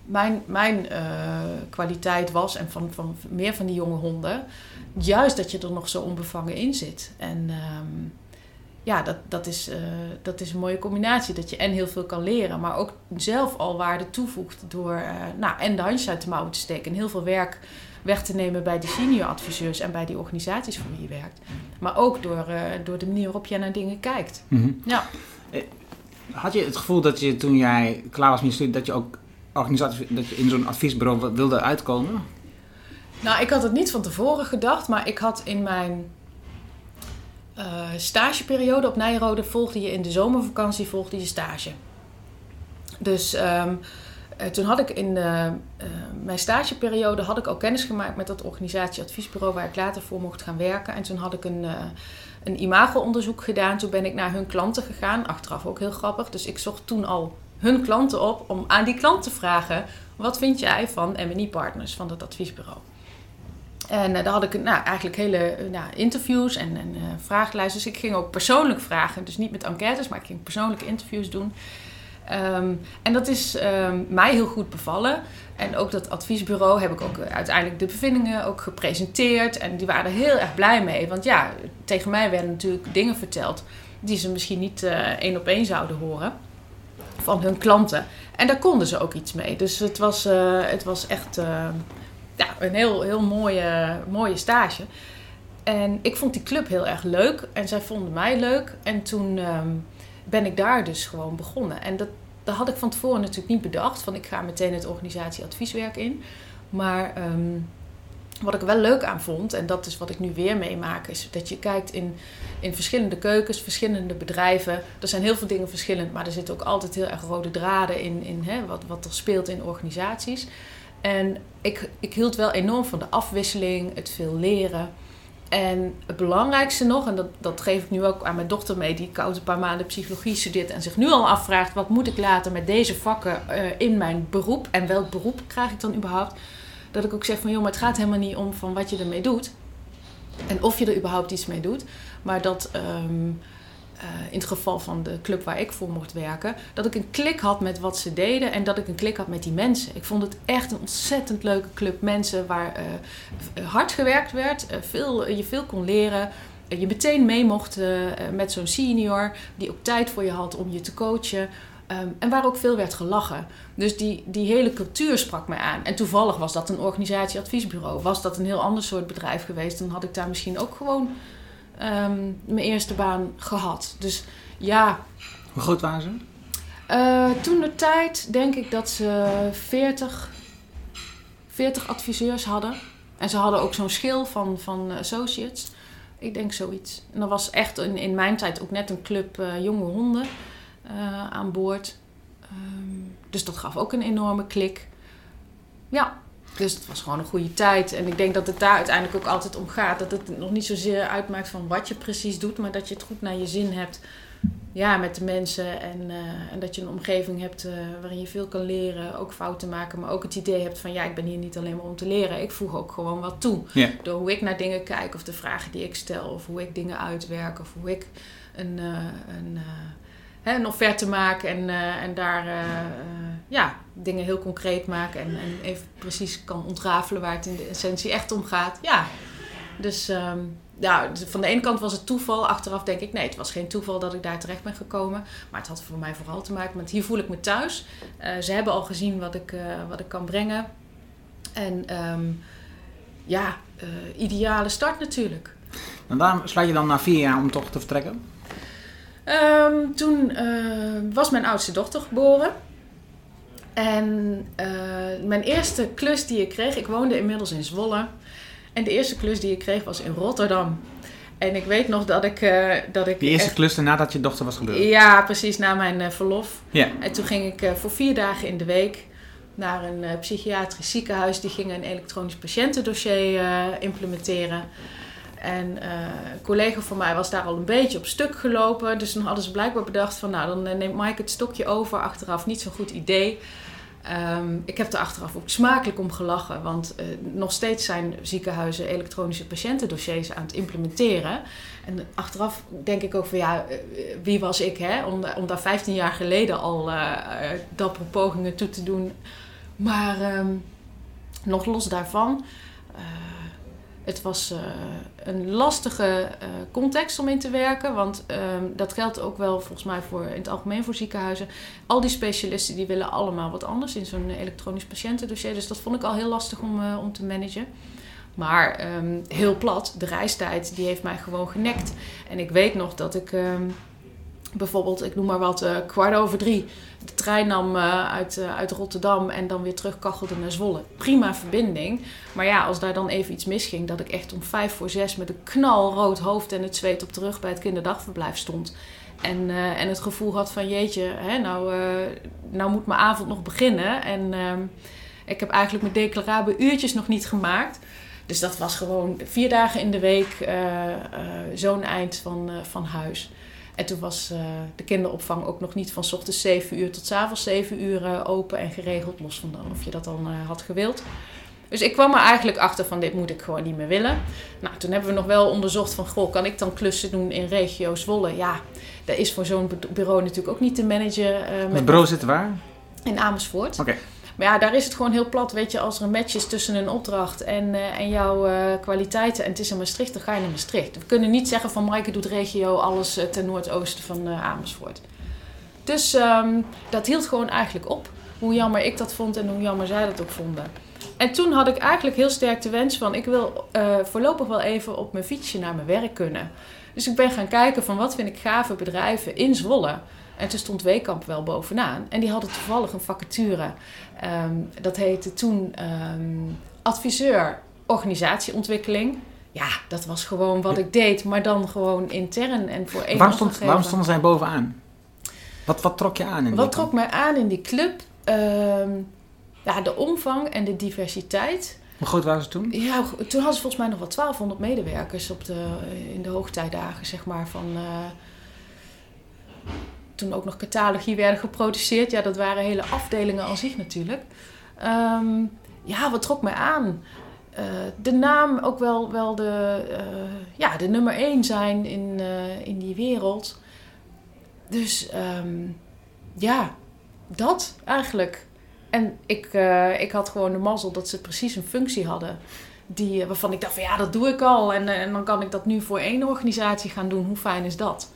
Mijn, mijn eh, kwaliteit was, en van, van meer van die jonge honden... juist dat je er nog zo onbevangen in zit. En ehm, ja, dat, dat, is, eh, dat is een mooie combinatie. Dat je en heel veel kan leren... maar ook zelf al waarde toevoegt... door eh, nou, en de handjes uit de mouwen te steken... en heel veel werk weg te nemen bij de senior adviseurs en bij die organisaties voor wie je werkt. Maar ook door, door de manier waarop jij naar dingen kijkt. Mhm. Ja. Had je het gevoel dat je toen jij klaar was met je studie, dat je ook organisatie, dat je in zo'n adviesbureau wilde uitkomen? Nou, ik had het niet van tevoren gedacht, maar ik had in mijn eh, stageperiode op Nijrode volgde je in de zomervakantie volgde je stage. Dus ehm, eh, toen had ik in eh, mijn stageperiode had ik al kennis gemaakt met dat organisatieadviesbureau waar ik later voor mocht gaan werken. En toen had ik een, eh een imago-onderzoek gedaan. Toen ben ik naar hun klanten gegaan. Achteraf ook heel grappig. Dus ik zocht toen al hun klanten op om aan die klant te vragen: wat vind jij van M&E Partners van dat adviesbureau? En eh, daar had ik nou, eigenlijk hele eh, nou, interviews en, en eh, vragenlijsten. Dus ik ging ook persoonlijk vragen. Dus niet met enquêtes, maar ik ging persoonlijke interviews doen. Ehm, en dat is ehm, mij heel goed bevallen. En ook dat adviesbureau heb ik ook uiteindelijk de bevindingen ook gepresenteerd. En die waren er heel erg blij mee. Want ja, tegen mij werden natuurlijk dingen verteld die ze misschien niet één op één zouden horen van hun klanten. En daar konden ze ook iets mee. Dus het was, eh, het was echt eh, ja, een heel, heel mooie, mooie stage. En ik vond die club heel erg leuk. En zij vonden mij leuk. En toen ehm, ben ik daar dus gewoon begonnen. En dat, dat had ik van tevoren natuurlijk niet bedacht. Van ik ga meteen het organisatieadvieswerk in. Maar ehm, wat ik wel leuk aan vond, en dat is wat ik nu weer meemaak, is dat je kijkt in, in verschillende keukens, verschillende bedrijven. Er zijn heel veel dingen verschillend, maar er zitten ook altijd heel erg rode draden in, in hè, wat, wat er speelt in organisaties. En ik, ik hield wel enorm van de afwisseling, het veel leren. En het belangrijkste nog, en dat, dat geef ik nu ook aan mijn dochter mee, die koud een paar maanden psychologie studeert en zich nu al afvraagt: wat moet ik later met deze vakken eh, in mijn beroep en welk beroep krijg ik dan überhaupt? Dat ik ook zeg van joh, maar het gaat helemaal niet om van wat je ermee doet en of je er überhaupt iets mee doet, maar dat. ehm, eh, in het geval van de club waar ik voor mocht werken, dat ik een klik had met wat ze deden en dat ik een klik had met die mensen. Ik vond het echt een ontzettend leuke club mensen waar eh, hard gewerkt werd, eh, veel, je veel kon leren. je meteen mee mocht met zo'n senior die ook tijd voor je had om je te coachen. Ehm, en waar ook veel werd gelachen. Dus die, die hele cultuur sprak mij aan. En toevallig was dat een organisatieadviesbureau. Was dat een heel ander soort bedrijf geweest, dan had ik daar misschien ook gewoon ehm, mijn eerste baan gehad. Dus ja, Hoe groot waren ze? eh, toen de tijd denk ik dat ze 40, 40 adviseurs hadden. En ze hadden ook zo'n schil van, van associates. Ik denk zoiets. En dat was echt in, in mijn tijd ook net een club eh, jonge honden eh, aan boord. Ehm, dus dat gaf ook een enorme klik. Ja, dus het was gewoon een goede tijd. En ik denk dat het daar uiteindelijk ook altijd om gaat. Dat het nog niet zozeer uitmaakt van wat je precies doet, maar dat je het goed naar je zin hebt ja, met de mensen. En, eh, en dat je een omgeving hebt eh, waarin je veel kan leren, ook fouten maken, maar ook het idee hebt van ja, ik ben hier niet alleen maar om te leren. Ik voeg ook gewoon wat toe. Door hoe ik naar dingen kijk, of de vragen die ik stel, of hoe ik dingen uitwerk, of hoe ik een, een, hè, een offerte maak en, eh, en daar eh, eh, ja, dingen heel concreet maken en, en even precies kan ontrafelen waar het in de essentie echt om gaat. Ja, dus ehm, ja, dus van de ene kant was het toeval. Achteraf denk ik, nee, het was geen toeval dat ik daar terecht ben gekomen. Maar het had voor mij vooral te maken met hier voel ik me thuis. Ze hebben al gezien wat ik, wat ik kan brengen. En ehm, ja, ideale start natuurlijk. En waarom sluit je dan na vier jaar om toch te vertrekken? Ehm, toen eh, was mijn oudste dochter geboren. En eh, mijn eerste klus die ik kreeg, ik woonde inmiddels in Zwolle. En de eerste klus die ik kreeg was in Rotterdam. En ik weet nog dat ik... eh, dat ik De eerste echt- klus nadat je dochter was gebeurd. Ja, precies, na mijn verlof. Ja. En toen ging ik voor vier dagen in de week naar een psychiatrisch ziekenhuis. Die ging een elektronisch patiëntendossier implementeren. En eh, een collega van mij was daar al een beetje op stuk gelopen. Dus toen hadden ze blijkbaar bedacht van... nou, dan eh, neemt Mike het stokje over. Achteraf niet zo'n goed idee. Ehm, ik heb er achteraf ook smakelijk om gelachen. Want eh, nog steeds zijn ziekenhuizen elektronische patiëntendossiers aan het implementeren. En achteraf denk ik ook van ja, wie was ik hè? Om, om daar 15 jaar geleden al eh, dappere pogingen toe te doen. Maar ehm, nog los daarvan, het was eh, een lastige eh, context om in te werken. Want ehm, dat geldt ook wel volgens mij voor, in het algemeen voor ziekenhuizen. Al die specialisten die willen allemaal wat anders in zo'n elektronisch patiëntendossier. Dus dat vond ik al heel lastig om, eh, om te managen. Maar ehm, heel plat, de reistijd die heeft mij gewoon genekt. En ik weet nog dat ik ehm, bijvoorbeeld, ik noem maar wat, eh, kwart over drie de trein nam eh, uit, eh, uit Rotterdam en dan weer terugkachelde naar Zwolle. Prima verbinding. Maar ja, als daar dan even iets misging, dat ik echt om vijf voor zes met een knalrood hoofd en het zweet op de rug bij het kinderdagverblijf stond. En, eh, en het gevoel had van jeetje, hè, nou, nou moet mijn avond nog beginnen. En ik heb eigenlijk mijn declarabele uurtjes nog niet gemaakt. Dus dat was gewoon vier dagen in de week zo'n eind van, van huis. En toen was eh, de kinderopvang ook nog niet van 's ochtends 7 uur tot 's avonds 7 uur eh, open en geregeld. Los van dan of je dat dan eh, had gewild. Dus ik kwam er eigenlijk achter van dit moet ik gewoon niet meer willen. Nou, toen hebben we nog wel onderzocht van, goh, kan ik dan klussen doen in regio Zwolle? Ja, dat is voor zo'n bu- bureau natuurlijk ook niet te managen. Het met bureau zit waar? in Amersfoort. Oké. Maar ja, daar is het gewoon heel plat. Weet je, als er een match is tussen een opdracht en, eh, en jouw eh, kwaliteiten en het is in Maastricht, dan ga je naar Maastricht. We kunnen niet zeggen van Maaike doet regio alles eh, ten noordoosten van Amersfoort. Dus ehm, dat hield gewoon eigenlijk op. Hoe jammer ik dat vond en hoe jammer zij dat ook vonden. En toen had ik eigenlijk heel sterk de wens van... ik wil voorlopig wel even op mijn fietsje naar mijn werk kunnen. Dus ik ben gaan kijken van wat vind ik gave bedrijven in Zwolle. En toen stond Weekamp wel bovenaan. En die hadden toevallig een vacature. Ehm, dat heette toen ehm, adviseur organisatieontwikkeling. Ja, dat was gewoon wat ik deed, maar dan gewoon intern en voor één Waarom, stond, waarom stonden zij bovenaan? Wat, wat trok je aan in die Wat trok mij aan in die club? Ehm, ja, de omvang en de diversiteit Hoe groot waren ze toen? Ja, toen hadden ze volgens mij nog wel 1200 medewerkers op de, in de hoogtijdagen, zeg maar. Van, eh, toen ook nog catalogie werden geproduceerd. Ja, dat waren hele afdelingen aan zich natuurlijk. Ehm, ja, wat trok mij aan? Eh, de naam ook wel, wel de, eh, ja, de nummer één zijn in, in die wereld. Dus ehm, ja, dat eigenlijk. En ik, ik had gewoon de mazzel dat ze precies een functie hadden. Die, waarvan ik dacht van ja, dat doe ik al. En, en dan kan ik dat nu voor één organisatie gaan doen. Hoe fijn is dat?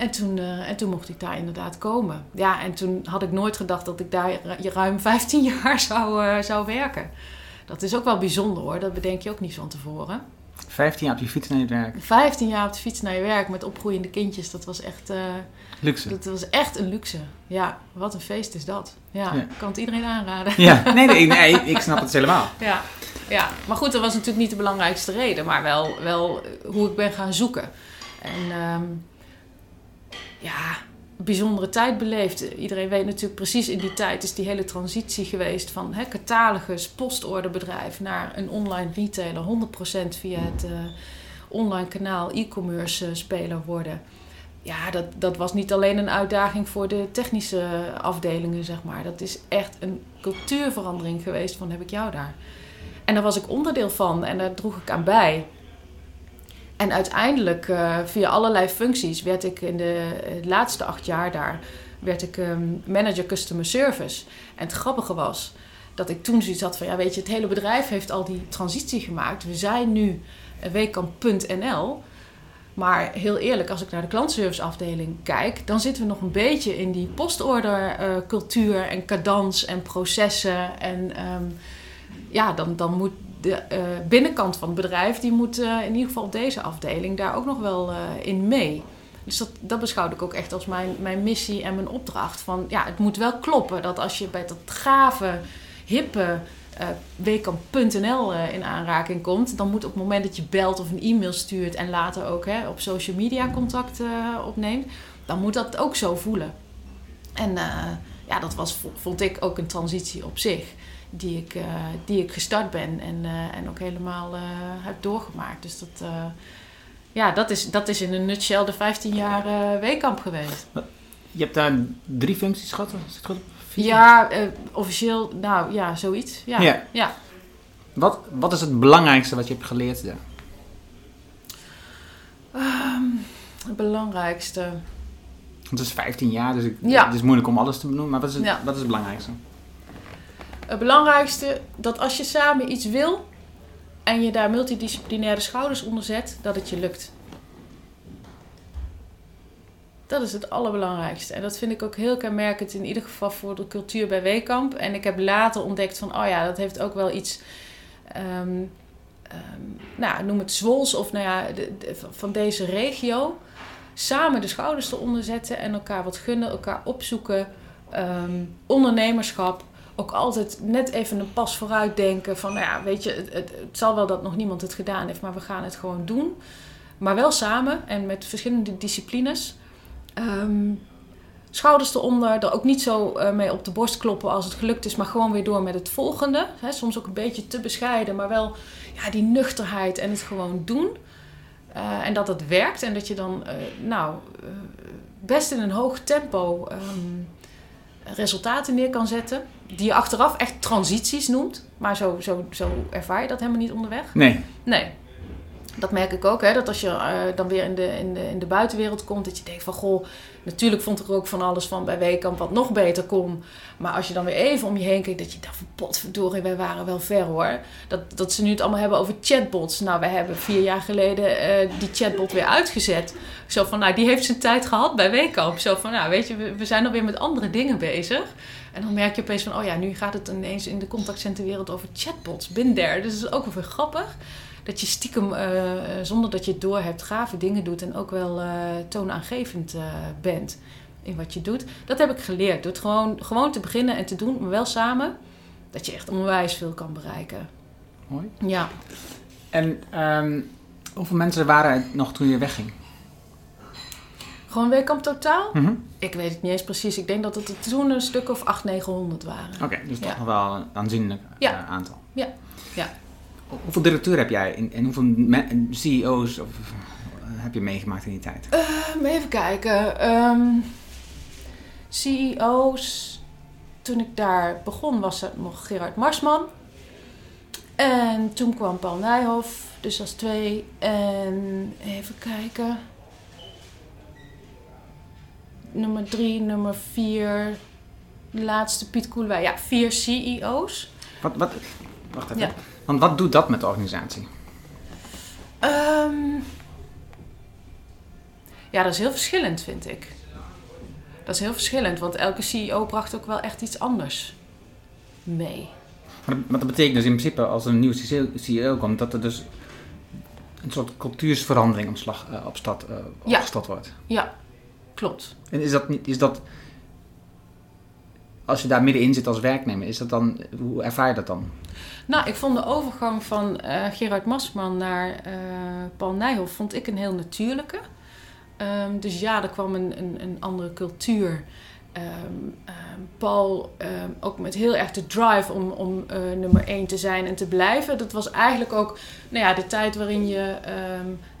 En toen, en toen mocht ik daar inderdaad komen. Ja, en toen had ik nooit gedacht dat ik daar ruim [LAUGHS] 15 jaar zou, zou werken. Dat is ook wel bijzonder hoor. Dat bedenk je ook niet van tevoren. 15 jaar op je fiets naar je werk. 15 jaar op de fiets naar je werk met opgroeiende kindjes. Dat was echt... Luxe. Dat was echt een luxe. Ja, wat een feest is dat. Ja, ja. kan het iedereen aanraden. Ja, [LAUGHS] nee, nee, nee, ik snap het helemaal. Ja, ja, maar goed, dat was natuurlijk niet de belangrijkste reden, maar wel, wel hoe ik ben gaan zoeken. En um, ja, bijzondere tijd beleefd. Iedereen weet natuurlijk precies in die tijd is die hele transitie geweest van hè, catalogus, postorderbedrijf naar een online retailer, 100% via het uh, online kanaal e-commerce uh, speler worden ja, dat, dat was niet alleen een uitdaging voor de technische afdelingen, zeg maar. Dat is echt een cultuurverandering geweest van heb ik jou daar. En daar was ik onderdeel van en daar droeg ik aan bij. En uiteindelijk, uh, via allerlei functies, werd ik in de, laatste acht jaar daar werd ik um, manager customer service. En het grappige was dat ik toen zoiets had van, ja weet je, het hele bedrijf heeft al die transitie gemaakt. We zijn nu weekamp.nl. Maar heel eerlijk, als ik naar de klantserviceafdeling kijk, dan zitten we nog een beetje in die postordercultuur uh, en cadans en processen. En um, ja, dan, dan moet de uh, binnenkant van het bedrijf, die moet uh, in ieder geval deze afdeling daar ook nog wel in mee. Dus dat, dat beschouw ik ook echt als mijn, mijn missie en mijn opdracht. Van ja, het moet wel kloppen dat als je bij dat gave, hippe uh, in aanraking komt, dan moet op het moment dat je belt of een e-mail stuurt en later ook hè, op social media contact opneemt, dan moet dat ook zo voelen. En ja, dat was, vond ik ook een transitie op zich, die ik, die ik gestart ben en, en ook helemaal heb doorgemaakt. Dus dat, ja, dat, is, dat is in een nutshell de 15 jaar Weekamp geweest. Je hebt daar drie functies gehad, is het goed? Ja, uh, officieel, nou ja, zoiets. Ja. ja. ja. Wat, wat is het belangrijkste wat je hebt geleerd daar? Um, het belangrijkste. Het is 15 jaar, dus ik, Ja. het is moeilijk om alles te benoemen. Maar wat is het, Ja. wat is het belangrijkste? Het belangrijkste, dat als je samen iets wil en je daar multidisciplinaire schouders onder zet, dat het je lukt. Dat is het allerbelangrijkste. En dat vind ik ook heel kenmerkend in ieder geval voor de cultuur bij Weekamp. En ik heb later ontdekt van, oh ja, dat heeft ook wel iets, ehm, ehm, nou, noem het Zwols of nou ja, de- de- van deze regio. Samen de schouders eronder zetten en elkaar wat gunnen, elkaar opzoeken. Ehm, ondernemerschap. Ook altijd net even een pas vooruit denken van, nou ja, weet je, het, het, zal wel dat nog niemand het gedaan heeft, maar we gaan het gewoon doen. Maar wel samen en met verschillende disciplines. Ehm, schouders eronder, er ook niet zo eh, mee op de borst kloppen als het gelukt is, maar gewoon weer door met het volgende. Soms ook een beetje te bescheiden, maar wel ja, die nuchterheid en het gewoon doen. Eh, en dat het werkt en dat je dan eh, nou, eh, best in een hoog tempo ehm, resultaten neer kan zetten. Die je achteraf echt transities noemt. Maar zo, zo, zo ervaar je dat helemaal niet onderweg. Nee. Nee. Dat merk ik ook, hè, dat als je eh, dan weer in de, in, de, in de buitenwereld komt, dat je denkt van goh, natuurlijk vond ik er ook van alles van bij Weekamp wat nog beter kon. Maar als je dan weer even om je heen kijkt, dat je dacht van potverdorie, wij waren wel ver hoor. Dat, dat ze nu het allemaal hebben over chatbots. Nou, wij hebben vier jaar geleden eh, die chatbot weer uitgezet. Zo van, nou, die heeft zijn tijd gehad bij Weekamp. Zo van, nou, weet je, we, we zijn alweer met andere dingen bezig. En dan merk je opeens van, oh ja, nu gaat het ineens in de contactcenterwereld over chatbots. Bin there. Dus dat is ook wel weer grappig. Dat je stiekem, eh, zonder dat je het door hebt, gave dingen doet. En ook wel eh, toonaangevend eh, bent in wat je doet. Dat heb ik geleerd. Door het gewoon, gewoon te beginnen en te doen, maar wel samen. Dat je echt onwijs veel kan bereiken. Mooi. Ja. En ehm, hoeveel mensen waren er nog toen je wegging? Gewoon Weekamp totaal? Mhm. Ik weet het niet eens precies. Ik denk dat het er toen een stuk of 800, 900 waren. Oké, dus Ja. toch nog wel een aanzienlijk Ja. aantal. Ja. Ja. Hoeveel directeuren heb jij en, en hoeveel CEO's of, eh, heb je meegemaakt in die tijd? Ehm, even kijken. Ehm, CEO's. Toen ik daar begon was het nog Gerard Marsman. En toen kwam Paul Nijhoff, dus als twee. En even kijken. Nummer drie, nummer vier. De laatste Piet Koelewij. Ja, vier CEO's. Wat, wat, wacht even. Ja. Want wat doet dat met de organisatie? Ehm, ja, dat is heel verschillend, vind ik. Dat is heel verschillend, want elke CEO bracht ook wel echt iets anders mee. Maar dat, betekent dus in principe als er een nieuwe CEO CEO komt, dat er dus een soort cultuursverandering op, slag, eh, op, stad, eh, Ja. wordt. Ja, klopt. En is dat niet, is dat, als je daar middenin zit als werknemer, is dat dan, hoe ervaar je dat dan? Nou, ik vond de overgang van eh, Gerard Masman naar eh, Paul Nijhoff vond ik een heel natuurlijke. Ehm, dus ja, er kwam een, een, een andere cultuur. Ehm, ehm, Paul ook met heel erg de drive om, om eh, nummer één te zijn en te blijven. Dat was eigenlijk ook nou ja, de tijd waarin je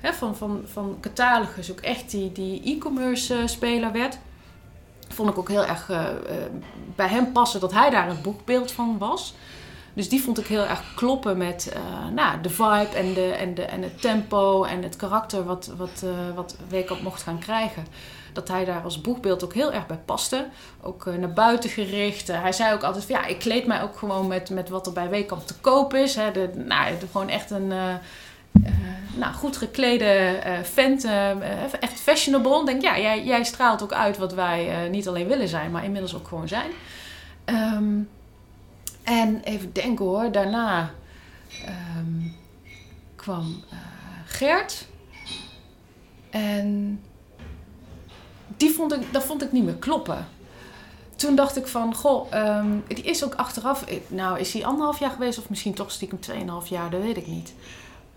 hè, van, van, van catalogus ook echt die, die e-commerce eh, speler werd. Vond ik ook heel erg eh, eh, bij hem passen dat hij daar een boekbeeld van was. Dus die vond ik heel erg kloppen met eh, nou, de vibe en, de, en, de, en het tempo en het karakter wat, wat, wat mocht gaan krijgen. Dat hij daar als boekbeeld ook heel erg bij paste. Ook naar buiten gericht. Hij zei ook altijd van ja, ik kleed mij ook gewoon met, met wat er bij Weekamp te koop is. Hè. De, nou, gewoon echt een nou, goed geklede eh, echt fashionable. Denk ja, jij, jij straalt ook uit wat wij eh, niet alleen willen zijn, maar inmiddels ook gewoon zijn. Ehm, en even denken hoor, daarna ehm, kwam Gert. En die vond ik, dat vond ik niet meer kloppen. Toen dacht ik van, goh, ehm, die is ook achteraf... Nou, is hij anderhalf jaar geweest of misschien toch stiekem tweeënhalf jaar, dat weet ik niet.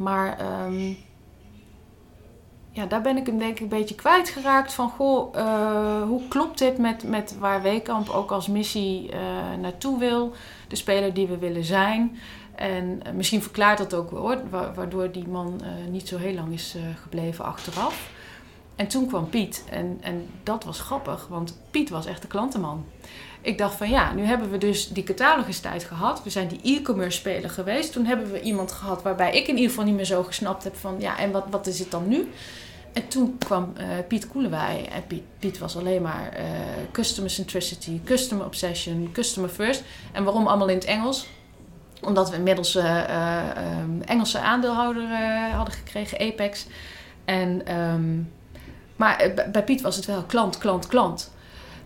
Maar ehm, ja, daar ben ik hem denk ik een beetje kwijtgeraakt van, goh, eh, hoe klopt dit met, met waar Weekamp ook als missie eh, naartoe wil? De speler die we willen zijn. En eh, misschien verklaart dat ook hoor, wa- waardoor die man niet zo heel lang is gebleven achteraf. En toen kwam Piet en, en dat was grappig, want Piet was echt de klantenman. Ik dacht van ja, nu hebben we dus die catalogustijd gehad. We zijn die e-commerce speler geweest. Toen hebben we iemand gehad waarbij ik in ieder geval niet meer zo gesnapt heb van ja, en wat, wat is het dan nu? En toen kwam eh, Piet Koelewij. En Piet, was alleen maar eh, customer centricity, customer obsession, customer first. En waarom allemaal in het Engels? Omdat we inmiddels ehm, Engelse aandeelhouder hadden gekregen, Apex. En, ehm, maar eh, bij- Piet was het wel klant, klant, klant.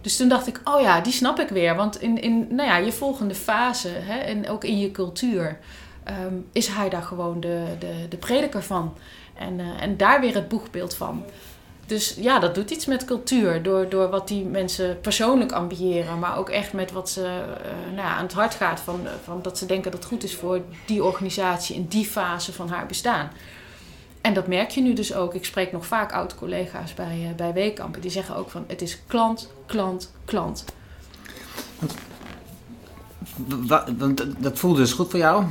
Dus toen dacht ik, oh ja, die snap ik weer. Want in, in nou ja, je volgende fase, hè, en ook in je cultuur, ehm, is hij daar gewoon de, de, de prediker van. En, eh, en daar weer het boegbeeld van. Dus ja, dat doet iets met cultuur. Door, door wat die mensen persoonlijk ambiëren. Maar ook echt met wat ze eh, nou ja, aan het hart gaat. Van, van dat ze denken dat het goed is voor die organisatie in die fase van haar bestaan. En dat merk je nu dus ook. Ik spreek nog vaak oud-collega's bij, eh, bij Weekamp. Die zeggen ook van het is klant, klant, klant. Wa- Want dat- dat voelde dus goed voor jou.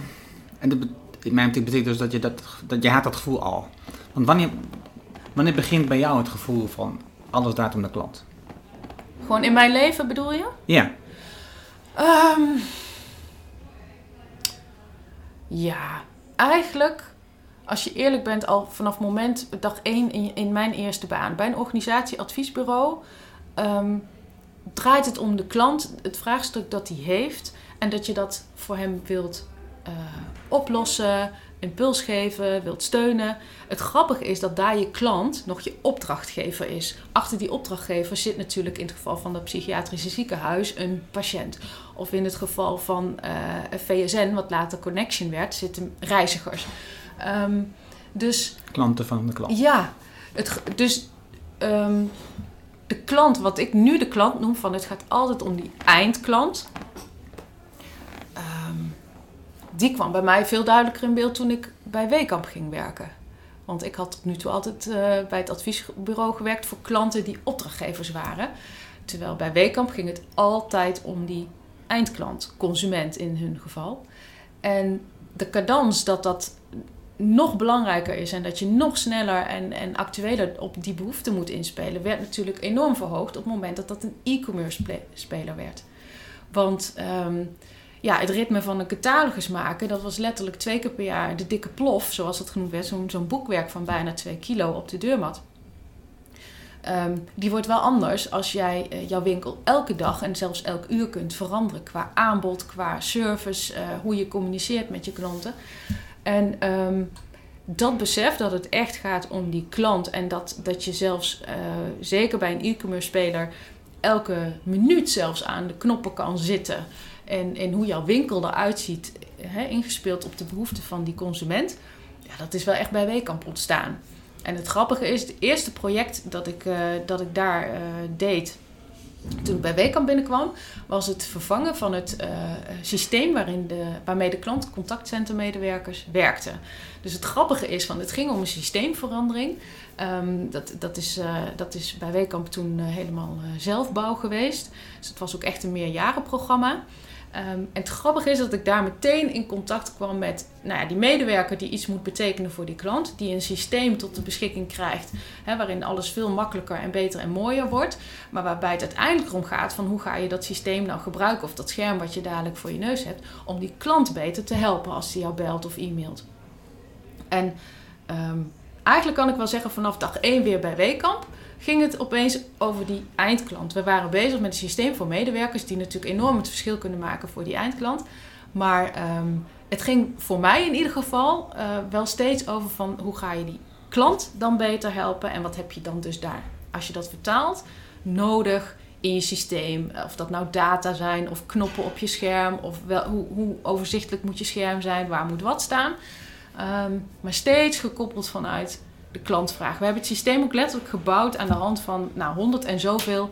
En dat, in mijn optiek betekent dus dat je, dat, dat je had dat gevoel al. Want wanneer, wanneer begint bij jou het gevoel van alles draait om de klant? Gewoon in mijn leven bedoel je? Ja, Ehm, ja, eigenlijk, als je eerlijk bent, al vanaf moment dag één in, in mijn eerste baan. Bij een organisatieadviesbureau ehm, draait het om de klant, het vraagstuk dat hij heeft. En dat je dat voor hem wilt eh, oplossen, impuls geven, wilt steunen. Het grappige is dat daar je klant nog je opdrachtgever is. Achter die opdrachtgever zit natuurlijk in het geval van dat psychiatrische ziekenhuis een patiënt. Of in het geval van eh, VSN, wat later Connection werd, zitten reizigers. Ehm, dus klanten van de klant. ja, het, dus ehm, de klant, wat ik nu de klant noem, van het gaat altijd om die eindklant. Ehm, die kwam bij mij veel duidelijker in beeld toen ik bij Weekamp ging werken. Want ik had tot nu toe altijd eh, bij het adviesbureau gewerkt voor klanten die opdrachtgevers waren. Terwijl bij Weekamp ging het altijd om die eindklant, consument in hun geval. En de cadans, dat dat nog belangrijker is en dat je nog sneller en, en actueler op die behoefte moet inspelen, werd natuurlijk enorm verhoogd op het moment dat dat een e-commerce speler werd. Want ehm, ja, het ritme van een catalogus maken, dat was letterlijk twee keer per jaar de dikke plof, zoals het genoemd werd, zo'n boekwerk van bijna twee kilo op de deurmat. Um, die wordt wel anders als jij uh, jouw winkel elke dag en zelfs elk uur kunt veranderen qua aanbod, qua service, uh, hoe je communiceert met je klanten. En um, dat besef dat het echt gaat om die klant en dat, dat je zelfs, uh, zeker bij een e-commerce speler, elke minuut zelfs aan de knoppen kan zitten. En, en hoe jouw winkel eruit ziet, ingespeeld op de behoeften van die consument. Ja, dat is wel echt bij Weekamp ontstaan. En het grappige is, het eerste project dat ik, uh, dat ik daar uh, deed, toen ik bij Weekamp binnenkwam, was het vervangen van het uh, systeem waarin de, waarmee de klantcontactcentermedewerkers werkten. Dus het grappige is, van, het ging om een systeemverandering. Um, dat, dat, is, uh, dat is bij Weekamp toen uh, helemaal zelfbouw geweest. Dus het was ook echt een meerjarenprogramma. Um, en het grappige is dat ik daar meteen in contact kwam met nou ja, die medewerker die iets moet betekenen voor die klant. Die een systeem tot de beschikking krijgt hè, waarin alles veel makkelijker en beter en mooier wordt. Maar waarbij het uiteindelijk erom gaat van hoe ga je dat systeem nou gebruiken of dat scherm wat je dadelijk voor je neus hebt. Om die klant beter te helpen als die jou belt of e-mailt. En um, eigenlijk kan ik wel zeggen vanaf dag 1 weer bij Weekamp ging het opeens over die eindklant. We waren bezig met een systeem voor medewerkers die natuurlijk enorm het verschil kunnen maken voor die eindklant. Maar um, het ging voor mij in ieder geval uh, wel steeds over van hoe ga je die klant dan beter helpen en wat heb je dan dus daar, als je dat vertaalt, nodig in je systeem. Of dat nou data zijn of knoppen op je scherm of wel, hoe, hoe overzichtelijk moet je scherm zijn, waar moet wat staan. Um, maar steeds gekoppeld vanuit de klantvraag. We hebben het systeem ook letterlijk gebouwd aan de hand van nou, 100 en zoveel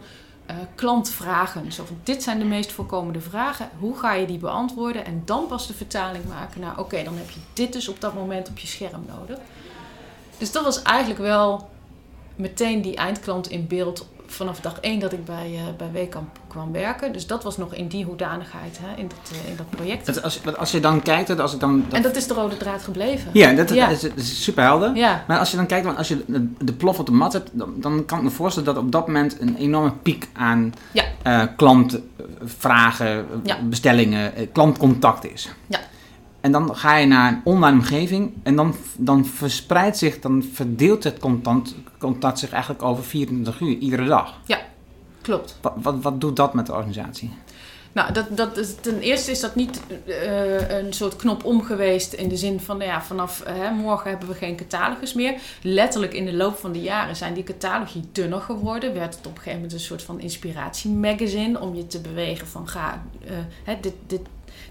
uh, klantvragen. Zo van, dit zijn de meest voorkomende vragen. Hoe ga je die beantwoorden? En dan pas de vertaling maken naar... oké, dan heb je dit dus op dat moment op je scherm nodig. Dus dat was eigenlijk wel meteen die eindklant in beeld vanaf dag één dat ik bij, uh, bij Weekamp kwam werken. Dus dat was nog in die hoedanigheid, hè, in, dat, uh, in dat project. Dat als, als je dan kijkt... Als ik dan, dat... En dat is de rode draad gebleven. Ja, dat, ja. is, is super helder. Ja. Maar als je dan kijkt, want als je de, de plof op de mat hebt... Dan, dan, kan ik me voorstellen dat op dat moment een enorme piek aan ja. uh, klantvragen, bestellingen, klantcontact is. Ja. En dan ga je naar een online omgeving en dan, dan verspreidt zich, dan verdeelt het contact, contact zich eigenlijk over 24 uur, iedere dag. Ja, klopt. Wat, wat, wat doet dat met de organisatie? Nou, dat, dat is, ten eerste is dat niet uh, een soort knop om geweest in de zin van, nou ja, vanaf uh, morgen hebben we geen catalogus meer. Letterlijk in de loop van de jaren zijn die catalogi dunner geworden. Werd het op een gegeven moment een soort van inspiratiemagazine om je te bewegen van ga, uh, hè, dit, dit,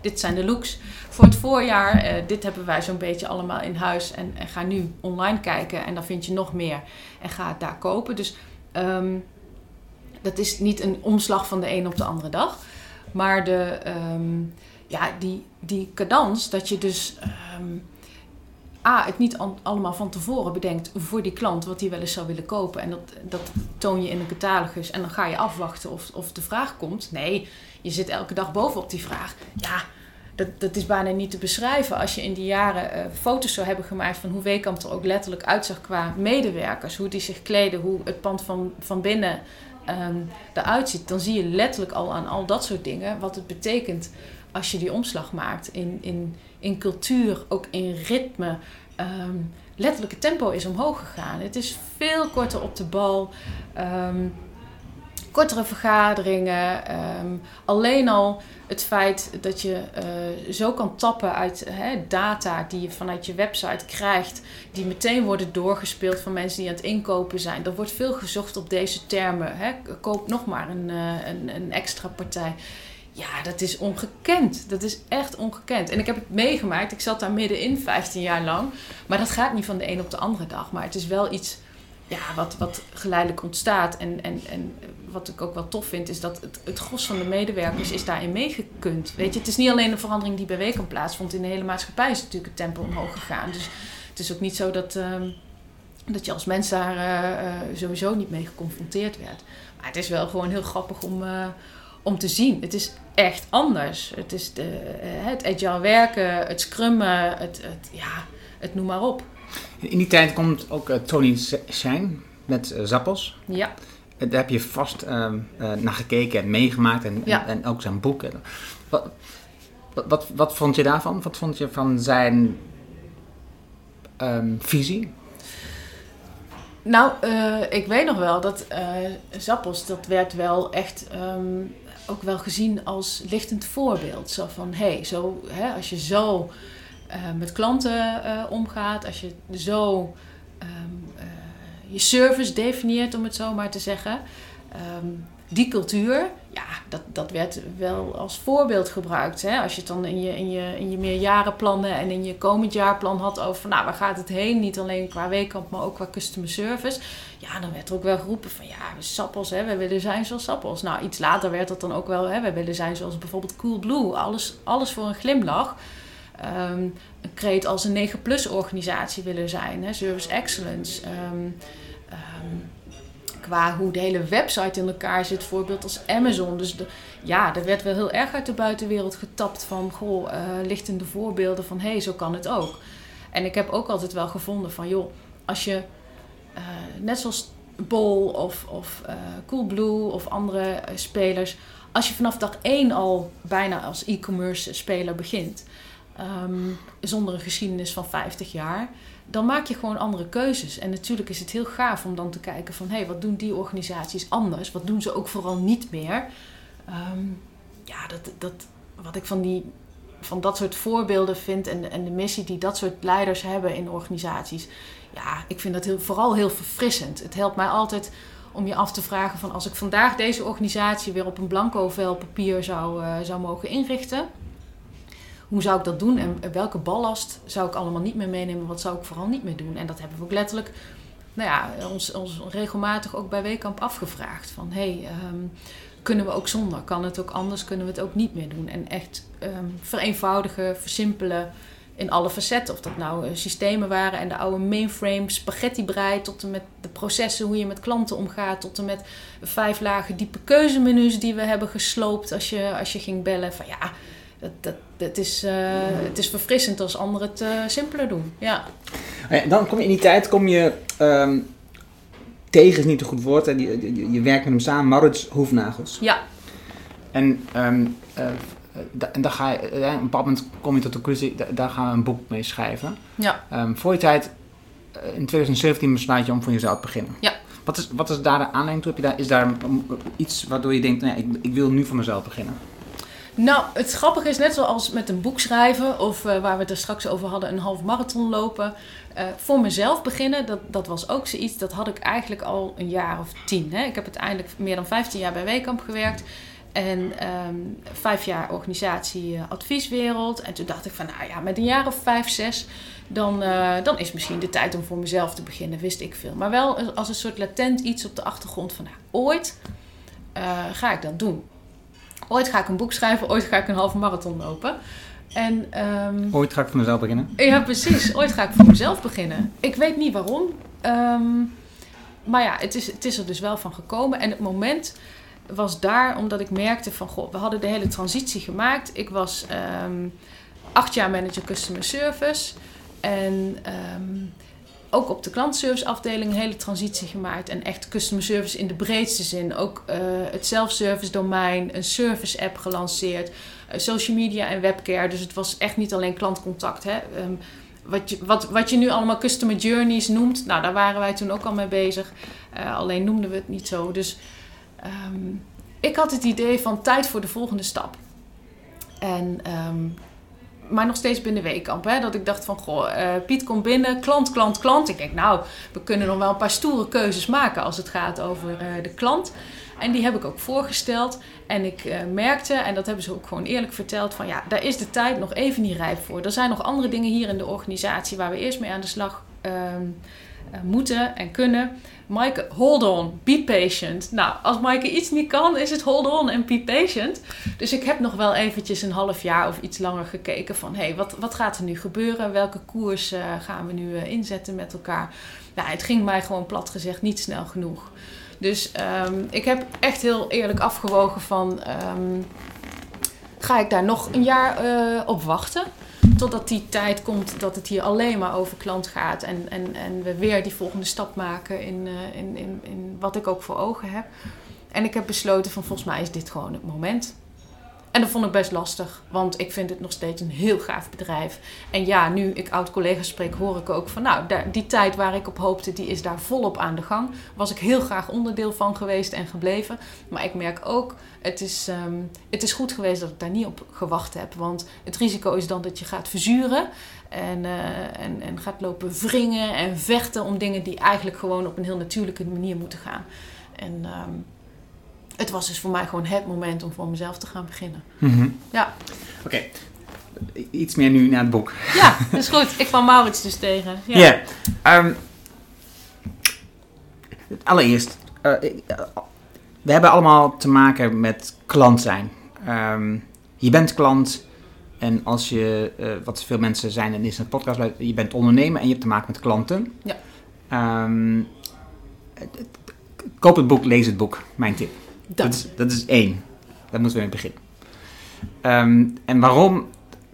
dit zijn de looks voor het voorjaar. Uh, dit hebben wij zo'n beetje allemaal in huis. En, en, ga nu online kijken en dan vind je nog meer. En ga het daar kopen. Dus um, dat is niet een omslag van de een op de andere dag. Maar de, um, ja, die, die cadans, dat je dus um, A, het niet allemaal van tevoren bedenkt voor die klant wat hij wel eens zou willen kopen. En dat, dat toon je in een catalogus en dan ga je afwachten of, of de vraag komt. Nee, je zit elke dag bovenop die vraag. Ja, dat, dat is bijna niet te beschrijven. Als je in die jaren uh, foto's zou hebben gemaakt van hoe Weekamp er ook letterlijk uitzag qua medewerkers. Hoe die zich kleden, hoe het pand van, van binnen um, eruit ziet. Dan zie je letterlijk al aan al dat soort dingen wat het betekent als je die omslag maakt in, in, in cultuur, ook in ritme. Um, letterlijk het tempo is omhoog gegaan. Het is veel korter op de bal. Um, kortere vergaderingen. Um, alleen al het feit dat je uh, zo kan tappen uit hè, data die je vanuit je website krijgt, die meteen worden doorgespeeld van mensen die aan het inkopen zijn. Er wordt veel gezocht op deze termen. Hè. Koop nog maar een, uh, een, een extra partij. Ja, dat is ongekend. Dat is echt ongekend. En ik heb het meegemaakt. Ik zat daar middenin 15 jaar lang. Maar dat gaat niet van de een op de andere dag. Maar het is wel iets ja, wat, wat geleidelijk ontstaat. En, en, en wat ik ook wel tof vind, is dat het, het gros van de medewerkers is daarin meegekund. Weet je, het is niet alleen een verandering die bij Weekamp plaatsvond. In de hele maatschappij is natuurlijk het tempo omhoog gegaan. Dus het is ook niet zo dat, um, dat je als mens daar uh, uh, sowieso niet mee geconfronteerd werd. Maar het is wel gewoon heel grappig om, uh, om te zien. Het is echt anders. Het is de, eh, het agile werken, het scrummen, het, het, ja, het noem maar op. In die tijd komt ook Tony Shine met Zappos. Ja. Daar heb je vast uh, naar gekeken en meegemaakt en, Ja. en, en ook zijn boek. Wat, wat, wat, wat vond je daarvan? Wat vond je van zijn ehm, visie? Nou, eh, ik weet nog wel dat eh Zappos, dat werd wel echt ehm, ook wel gezien als lichtend voorbeeld. Zo van, hé, hey, zo, hè, als je zo eh, met klanten eh, omgaat, als je zo ehm, eh, je service definieert, om het zo maar te zeggen. ehm, die cultuur, ja, dat, dat werd wel als voorbeeld gebruikt. Hè? Als je het dan in je, in, je, in je meerjarenplannen en in je komend jaarplan had over... nou, waar gaat het heen? Niet alleen qua weekkamp, maar ook qua customer service. Ja, dan werd er ook wel geroepen van... ja, Sappels, hè, wij willen zijn zoals Sappels. Nou, iets later werd dat dan ook wel... Hè, wij willen zijn zoals bijvoorbeeld Coolblue. Alles, alles voor een glimlach. Ehm, een kreet als een 9-plus organisatie willen zijn. Hè? Service excellence. Ehm, ehm, qua hoe de hele website in elkaar zit, voorbeeld als Amazon. Dus ja, er werd wel heel erg uit de buitenwereld getapt van, goh, eh, lichtende voorbeelden van, hé, hey, zo kan het ook. En ik heb ook altijd wel gevonden van, joh, als je, eh, net zoals Bol of, of eh, Coolblue of andere spelers, als je vanaf dag één al bijna als e-commerce speler begint, ehm, zonder een geschiedenis van 50 jaar, dan maak je gewoon andere keuzes. En natuurlijk is het heel gaaf om dan te kijken van... hé, hey, wat doen die organisaties anders? Wat doen ze ook vooral niet meer? Ehm, ja, dat, dat, wat ik van, die, van dat soort voorbeelden vind... En, en de missie die dat soort leiders hebben in organisaties... ja, ik vind dat heel, vooral heel verfrissend. Het helpt mij altijd om je af te vragen van... als ik vandaag deze organisatie weer op een blanco vel papier zou, uh, zou mogen inrichten hoe zou ik dat doen en welke ballast zou ik allemaal niet meer meenemen? Wat zou ik vooral niet meer doen? En dat hebben we ook letterlijk nou ja, ons, ons regelmatig ook bij Weekamp afgevraagd. Van hey, um, kunnen we ook zonder? Kan het ook anders? Kunnen we het ook niet meer doen? En echt um, vereenvoudigen, versimpelen in alle facetten. Of dat nou uh, systemen waren en de oude mainframe spaghetti brei... tot en met de processen, hoe je met klanten omgaat... tot en met vijf lagen diepe keuzemenu's die we hebben gesloopt als je, als je ging bellen. Van ja... Dat, dat, dat is, uh, het is verfrissend als anderen het uh, simpeler doen. Ja. ja. Dan kom je in die tijd, kom je um, tegen is niet een goed woord, hè, je, je, je, werkt met hem samen, Maurits Hoefnagels. Ja. En, um, uh, da, en dan ga je, op een bepaald moment kom je tot de conclusie, da, daar gaan we een boek mee schrijven. Ja. Um, voor je tijd, in 2017 besluit je om voor jezelf te beginnen. Ja. Wat is, wat is daar de aanleiding toe? Heb je daar, is daar iets waardoor je denkt, nou, ik, ik wil nu voor mezelf beginnen? Nou, het grappige is net zoals met een boek schrijven of uh, waar we het er straks over hadden, een half marathon lopen. Uh, voor mezelf beginnen, dat, dat was ook zoiets, dat had ik eigenlijk al een jaar of tien. Hè? Ik heb uiteindelijk meer dan 15 jaar bij Weekamp gewerkt. En um, vijf jaar organisatie advieswereld. En toen dacht ik van, nou ja, met een jaar of vijf, zes, dan, uh, dan is misschien de tijd om voor mezelf te beginnen, wist ik veel. Maar wel als een soort latent iets op de achtergrond van, nou, ooit ga ik dat doen. Ooit ga ik een boek schrijven, ooit ga ik een halve marathon lopen. En, um, ooit ga ik voor mezelf beginnen? Ja, precies. Ooit ga ik voor mezelf beginnen. Ik weet niet waarom. Um, maar ja, het is, het is er dus wel van gekomen. En het moment was daar omdat ik merkte van... Goh, we hadden de hele transitie gemaakt. Ik was um, acht jaar manager customer service. En ook op de klantservice afdeling een hele transitie gemaakt. En echt customer service in de breedste zin. Ook uh, het self-service domein, een service app gelanceerd. Uh, social media en webcare. Dus het was echt niet alleen klantcontact. Hè. Um, wat, je, wat, wat je nu allemaal customer journeys noemt. Nou, daar waren wij toen ook al mee bezig. Uh, alleen noemden we het niet zo. Dus um, ik had het idee van tijd voor de volgende stap. En um, maar nog steeds binnen Weekamp. Hè? Dat ik dacht van, goh, uh, Piet komt binnen, klant, klant, klant. Ik denk, nou, we kunnen nog wel een paar stoere keuzes maken als het gaat over uh, de klant. En die heb ik ook voorgesteld. En ik uh, merkte, en dat hebben ze ook gewoon eerlijk verteld, van ja, daar is de tijd nog even niet rijp voor. Er zijn nog andere dingen hier in de organisatie waar we eerst mee aan de slag moeten en kunnen. Maaike, hold on, be patient. Nou, als Maaike iets niet kan, is het hold on en be patient. Dus ik heb nog wel eventjes een half jaar of iets langer gekeken van... hé, hey, wat, wat gaat er nu gebeuren? Welke koers uh, gaan we nu uh, inzetten met elkaar? Nou, het ging mij gewoon plat gezegd niet snel genoeg. Dus ehm, ik heb echt heel eerlijk afgewogen van... ehm, ga ik daar nog een jaar eh, op wachten? Totdat die tijd komt dat het hier alleen maar over klant gaat. En, en, en we weer die volgende stap maken in, eh, in, in, in wat ik ook voor ogen heb. En ik heb besloten van volgens mij is dit gewoon het moment. En dat vond ik best lastig, want ik vind het nog steeds een heel gaaf bedrijf. En ja, nu ik oud-collega's spreek, hoor ik ook van... nou, die tijd waar ik op hoopte, die is daar volop aan de gang. Was ik heel graag onderdeel van geweest en gebleven. Maar ik merk ook, het is, ehm, het is goed geweest dat ik daar niet op gewacht heb. Want het risico is dan dat je gaat verzuren... En, eh, en, en gaat lopen wringen en vechten om dingen die eigenlijk gewoon op een heel natuurlijke manier moeten gaan. En... ehm, het was dus voor mij gewoon het moment om voor mezelf te gaan beginnen. Mhm. Ja, Oké, iets meer nu naar het boek. ja dat is goed. Ik kwam Maurits dus tegen. Ja. Ehm, allereerst, eh, eh, we hebben allemaal te maken met klant zijn. Ehm, je bent klant en als je, eh, wat veel mensen zijn en is een podcast, je bent ondernemer en je hebt te maken met klanten. Ja. Ehm, koop het boek, lees het boek, mijn tip. Dat. Dat is, dat is één. Daar moeten we mee beginnen. Ehm, en waarom?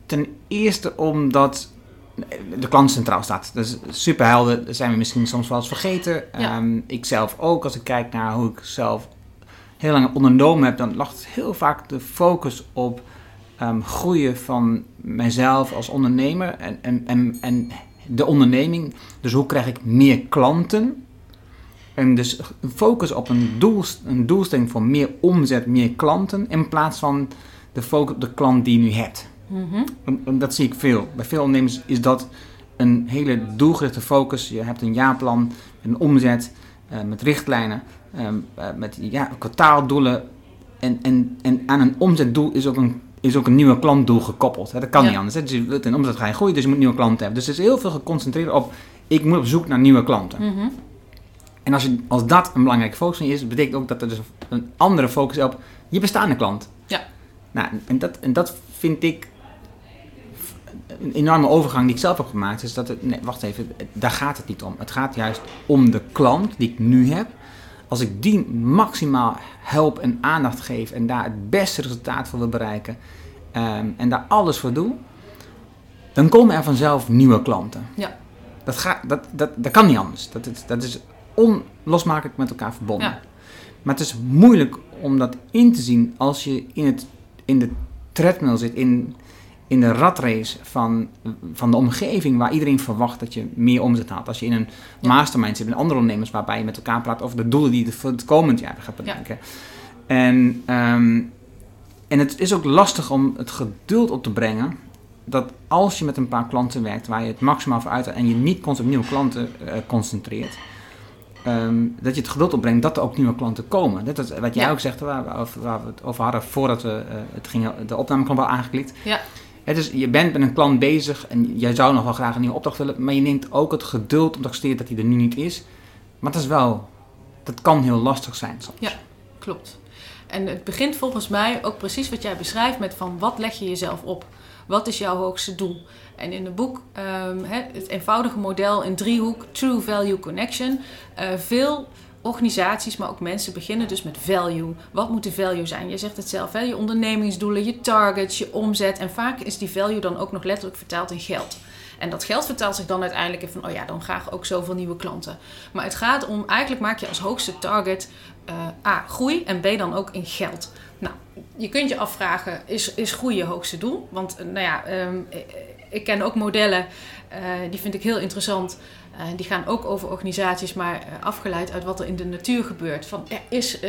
Ten eerste omdat de klant centraal staat. Dus superhelden dat zijn we misschien soms wel eens vergeten. Ja. Ehm, ik zelf ook, als ik kijk naar hoe ik zelf heel lang ondernomen heb, dan lag het heel vaak de focus op ehm, groeien van mijzelf als ondernemer en, en, en, en de onderneming. Dus hoe krijg ik meer klanten? En dus focus op een, doel, een doelstelling voor meer omzet, meer klanten, in plaats van de focus op de klant die je nu hebt. Mhm. En- en Dat zie ik veel. Bij veel ondernemers is dat een hele doelgerichte focus. Je hebt een jaarplan, een omzet, eh, met richtlijnen, ehm, eh, met ja, kwartaaldoelen. En, en, en aan een omzetdoel is ook een, is ook een nieuwe klantdoel gekoppeld. Hè. Dat kan Ja. niet anders. Hè. Dus je wilt in omzet gaan groeien, dus je moet nieuwe klanten hebben. Dus er is heel veel geconcentreerd op, ik moet op zoek naar nieuwe klanten. Mhm. En als, je, als dat een belangrijke focus van je is, betekent ook dat er dus een andere focus is op je bestaande klant. Ja. Nou, en dat, en dat vind ik een enorme overgang die ik zelf heb gemaakt. Is dat het, nee, wacht even, daar gaat het niet om. Het gaat juist om de klant die ik nu heb. Als ik die maximaal help en aandacht geef en daar het beste resultaat voor wil bereiken ehm, en daar alles voor doe, dan komen er vanzelf nieuwe klanten. Ja. Dat, gaat, dat, dat, dat kan niet anders. Dat is, dat is onlosmakelijk met elkaar verbonden. Ja. Maar het is moeilijk om dat in te zien als je in, het, in de treadmill zit, in, in de ratrace van, van de omgeving waar iedereen verwacht dat je meer omzet haalt. Als je in een Ja. mastermind zit met andere ondernemers waarbij je met elkaar praat over de doelen die je voor het komend jaar gaat bedenken. En, ehm, en het is ook lastig om het geduld op te brengen dat als je met een paar klanten werkt waar je het maximaal voor uit en je niet constant op nieuwe klanten eh, concentreert, ehm, dat je het geduld opbrengt dat er ook nieuwe klanten komen. Dat is wat jij Ja. ook zegt, waar we, over, waar we het over hadden voordat we eh, het gingen, de opnameknop al aangeklikt. Ja. Het is, je bent met een klant bezig en jij zou nog wel graag een nieuwe opdracht willen, maar je neemt ook het geduld om te accepteren dat hij er nu niet is. Maar dat is wel, dat kan heel lastig zijn soms. Ja. Klopt. En het begint volgens mij ook precies wat jij beschrijft met van wat leg je jezelf op? Wat is jouw hoogste doel? En in het boek, ehm, het eenvoudige model in driehoek, True Value Connection. eh, veel organisaties, maar ook mensen beginnen dus met value. Wat moet de value zijn? Je zegt het zelf, je ondernemingsdoelen, je targets, je omzet. En vaak is die value dan ook nog letterlijk vertaald in geld. En dat geld vertaalt zich dan uiteindelijk in van, oh ja, dan graag ook zoveel nieuwe klanten. Maar het gaat om, eigenlijk maak je als hoogste target eh, A, groei en B dan ook in geld. Nou, je kunt je afvragen, is, is groei je hoogste doel? Want, eh, nou ja, ehm, ik, ken ook modellen, eh, die vind ik heel interessant. Eh, die gaan ook over organisaties, maar eh, afgeleid uit wat er in de natuur gebeurt. Van, er is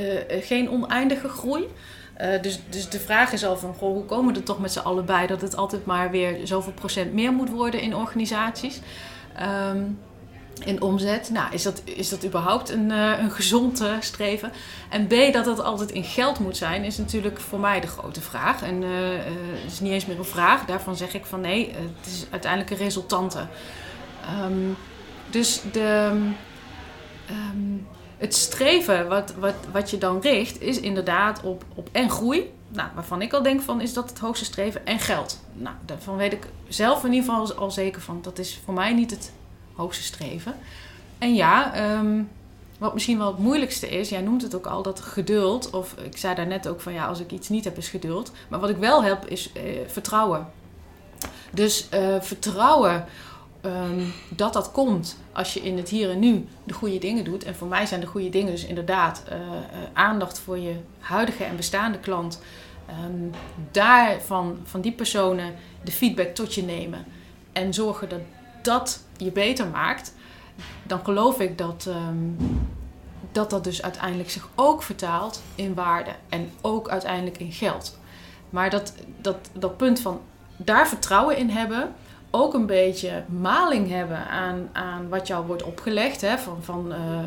geen oneindige groei. Dus, dus de vraag is al van, goh, hoe komen we er toch met z'n allen bij dat het altijd maar weer zoveel procent meer moet worden in organisaties? Ehm, in omzet. Nou, is dat, is dat überhaupt een, eh, een gezond streven? En B, dat het altijd in geld moet zijn, is natuurlijk voor mij de grote vraag. En eh, eh, het is niet eens meer een vraag. Daarvan zeg ik van nee, het is uiteindelijk een resultante. Ehm, dus de, ehm, het streven wat, wat, wat je dan richt, is inderdaad op, op en groei. Nou, waarvan ik al denk van, is dat het hoogste streven en geld. Nou, daarvan weet ik zelf in ieder geval al zeker van, dat is voor mij niet het hoogste streven. En ja, ehm, wat misschien wel het moeilijkste is, jij noemt het ook al, dat geduld. Of ik zei daarnet ook van ja, als ik iets niet heb, is geduld. Maar wat ik wel heb, is eh, vertrouwen. Dus eh, vertrouwen ehm, dat dat komt als je in het hier en nu de goede dingen doet. En voor mij zijn de goede dingen dus inderdaad eh, aandacht voor je huidige en bestaande klant. Um, daar van, van die personen de feedback tot je nemen. En zorgen dat dat je beter maakt. Dan geloof ik dat, ehm, dat dat dus uiteindelijk zich ook vertaalt in waarde. En ook uiteindelijk in geld. Maar dat, dat, dat punt van daar vertrouwen in hebben. Ook een beetje maling hebben aan, aan wat jou wordt opgelegd. Hè, van, van uh,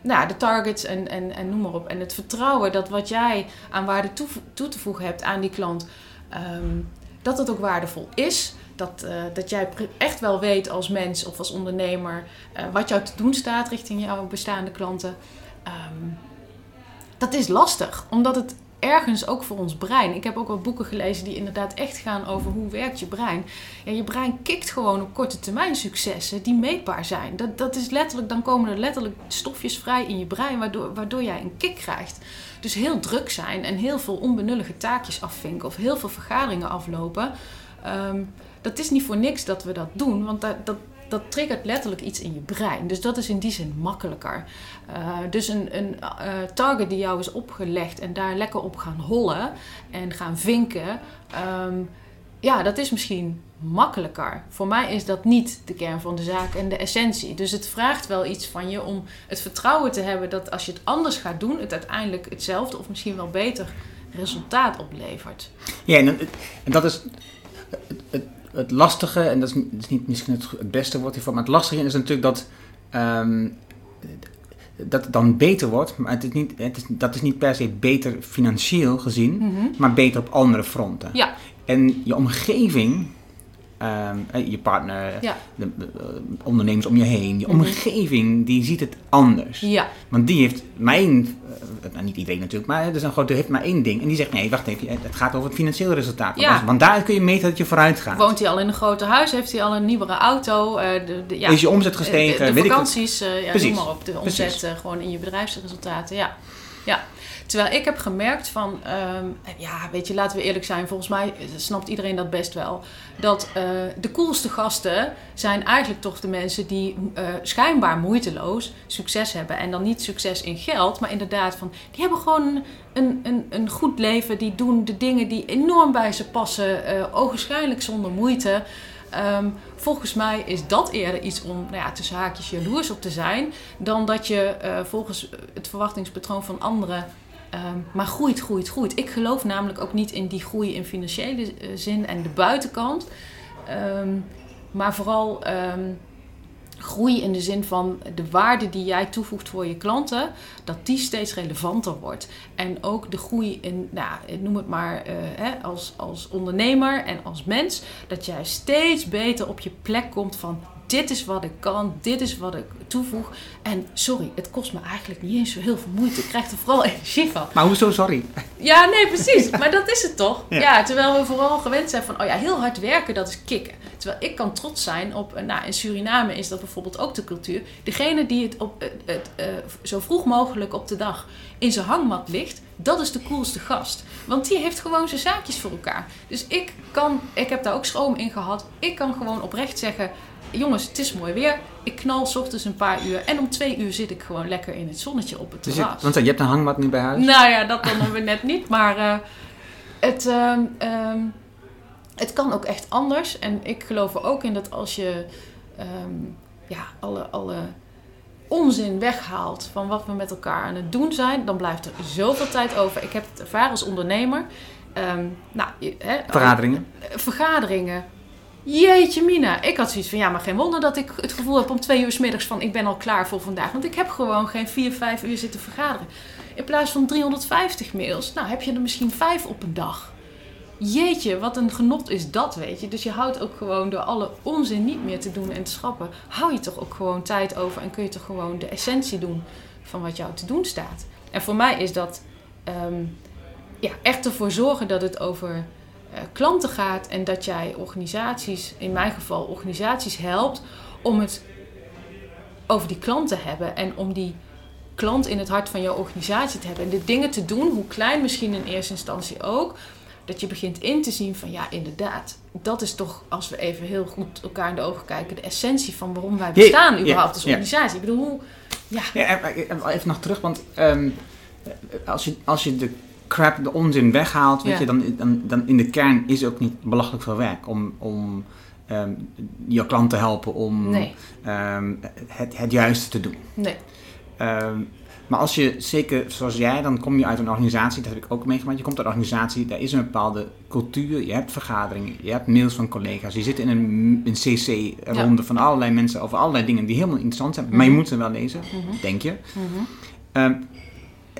nou, de targets en, en, en noem maar op. En het vertrouwen dat wat jij aan waarde toe, toe te voegen hebt aan die klant, um, dat het ook waardevol is. Dat, uh, dat jij echt wel weet als mens of als ondernemer uh, wat jou te doen staat richting jouw bestaande klanten. Um, dat is lastig, omdat het ergens ook voor ons brein. Ik heb ook wel boeken gelezen die inderdaad echt gaan over hoe werkt je brein. Ja, je brein kikt gewoon op korte termijn successen die meetbaar zijn. Dat, dat is letterlijk, dan komen er letterlijk stofjes vrij in je brein waardoor, waardoor jij een kick krijgt. Dus heel druk zijn en heel veel onbenullige taakjes afvinken of heel veel vergaderingen aflopen. Um, dat is niet voor niks dat we dat doen, want dat, dat, dat triggert letterlijk iets in je brein. Dus dat is in die zin makkelijker. Uh, dus een, een uh, target die jou is opgelegd en daar lekker op gaan hollen en gaan vinken. Um, ja, dat is misschien makkelijker. Voor mij is dat niet de kern van de zaak en de essentie. Dus het vraagt wel iets van je om het vertrouwen te hebben dat als je het anders gaat doen, het uiteindelijk hetzelfde of misschien wel beter resultaat oplevert. Ja, en, en dat is het, lastige, en dat is, is niet misschien het, beste woord hiervoor, maar het lastige is natuurlijk dat. Um, dat het dan beter wordt, maar het is niet, het is, dat is niet per se beter financieel gezien, mm -hmm. maar beter op andere fronten. Ja. En je omgeving, um, je partner, ja. de, de, ondernemers om je heen, je mm -hmm. omgeving, die ziet het anders. Ja. Want die heeft mijn, uh, nou niet iedereen natuurlijk, maar dus een grote heeft maar één ding. En die zegt, nee, wacht even, het gaat over het financieel resultaat. Ja. Want daar kun je meten dat je vooruit gaat. Woont hij al in een groter huis? Heeft hij al een nieuwere auto? Uh, ja. Is je omzet gestegen? De, vakanties, uh, ja, noem maar op. De omzet gewoon in je bedrijfsresultaten, ja. Ja. Terwijl ik heb gemerkt van, um, ja, weet je, laten we eerlijk zijn, volgens mij snapt iedereen dat best wel. Dat uh, de coolste gasten zijn eigenlijk toch de mensen die uh, schijnbaar moeiteloos succes hebben. En dan niet succes in geld, maar inderdaad van, die hebben gewoon een, een, een goed leven. Die doen de dingen die enorm bij ze passen, uh, ogenschijnlijk zonder moeite. Um, volgens mij is dat eerder iets om nou ja, tussen haakjes jaloers op te zijn, dan dat je volgens het verwachtingspatroon van anderen um, maar groeit, groeit, groeit. Ik geloof namelijk ook niet in die groei in financiële uh, zin en de buitenkant, um, maar vooral groei in de zin van de waarde die jij toevoegt voor je klanten, dat die steeds relevanter wordt. En ook de groei in, nou, noem het maar, uh, hè, als, als ondernemer en als mens, dat jij steeds beter op je plek komt van dit is wat ik kan, dit is wat ik toevoeg. En sorry, het kost me eigenlijk niet eens zo heel veel moeite. Ik krijg er vooral [LAUGHS] energie van. Maar hoezo sorry? Ja, nee, precies. Maar dat is het toch? [LAUGHS] Ja. ja. terwijl we vooral gewend zijn van, oh ja, heel hard werken, dat is kicken. Terwijl ik kan trots zijn op, nou, in Suriname is dat bijvoorbeeld ook de cultuur. Degene die het, op, het, het uh, zo vroeg mogelijk op de dag in zijn hangmat ligt, dat is de coolste gast. Want die heeft gewoon zijn zaakjes voor elkaar. Dus ik kan, ik heb daar ook schroom in gehad. Ik kan gewoon oprecht zeggen, jongens, het is mooi weer. Ik knal s ochtends een paar uur. En om twee uur zit ik gewoon lekker in het zonnetje op het terras. Dus je, want je hebt een hangmat nu bij huis? Nou ja, dat dan we net niet. Maar uh, het, uh, um, het kan ook echt anders. En ik geloof er ook in dat als je um, ja, alle, alle onzin weghaalt van wat we met elkaar aan het doen zijn, dan blijft er zoveel tijd over. Ik heb het ervaren als ondernemer. Um, nou, he, vergaderingen? Vergaderingen. Jeetje mina, ik had zoiets van ja, maar geen wonder dat ik het gevoel heb om twee uur s middags van ik ben al klaar voor vandaag. Want ik heb gewoon geen vier, vijf uur zitten vergaderen. In plaats van 350 mails, nou heb je er misschien vijf op een dag. Jeetje, wat een genot is dat, weet je. Dus je houdt ook gewoon door alle onzin niet meer te doen en te schrappen, hou je toch ook gewoon tijd over en kun je toch gewoon de essentie doen van wat jou te doen staat. En voor mij is dat um, ja, echt ervoor zorgen dat het over klanten gaat en dat jij organisaties, in mijn geval organisaties helpt om het over die klant te hebben en om die klant in het hart van jouw organisatie te hebben. En de dingen te doen, hoe klein misschien in eerste instantie ook, dat je begint in te zien van ja, inderdaad, dat is toch, als we even heel goed elkaar in de ogen kijken, de essentie van waarom wij bestaan überhaupt als organisatie. Ik bedoel, hoe, ja, Ja, en- en even nog terug, want ehm, als, je, als je de crap, de onzin weghaalt, weet Ja. je, dan, dan, dan in de kern is ook niet belachelijk veel werk om, om ehm, je klant te helpen om nee, ehm, het, het juiste te doen. nee, Ehm, maar als je, zeker zoals jij, dan kom je uit een organisatie, dat heb ik ook meegemaakt. Je komt uit een organisatie, daar is een bepaalde cultuur. Je hebt vergaderingen, je hebt mails van collega's. Je zit in een, een CC-ronde van allerlei mensen over allerlei dingen die helemaal interessant zijn. Maar je Mhm. moet ze wel lezen, Mhm. denk je. Mhm.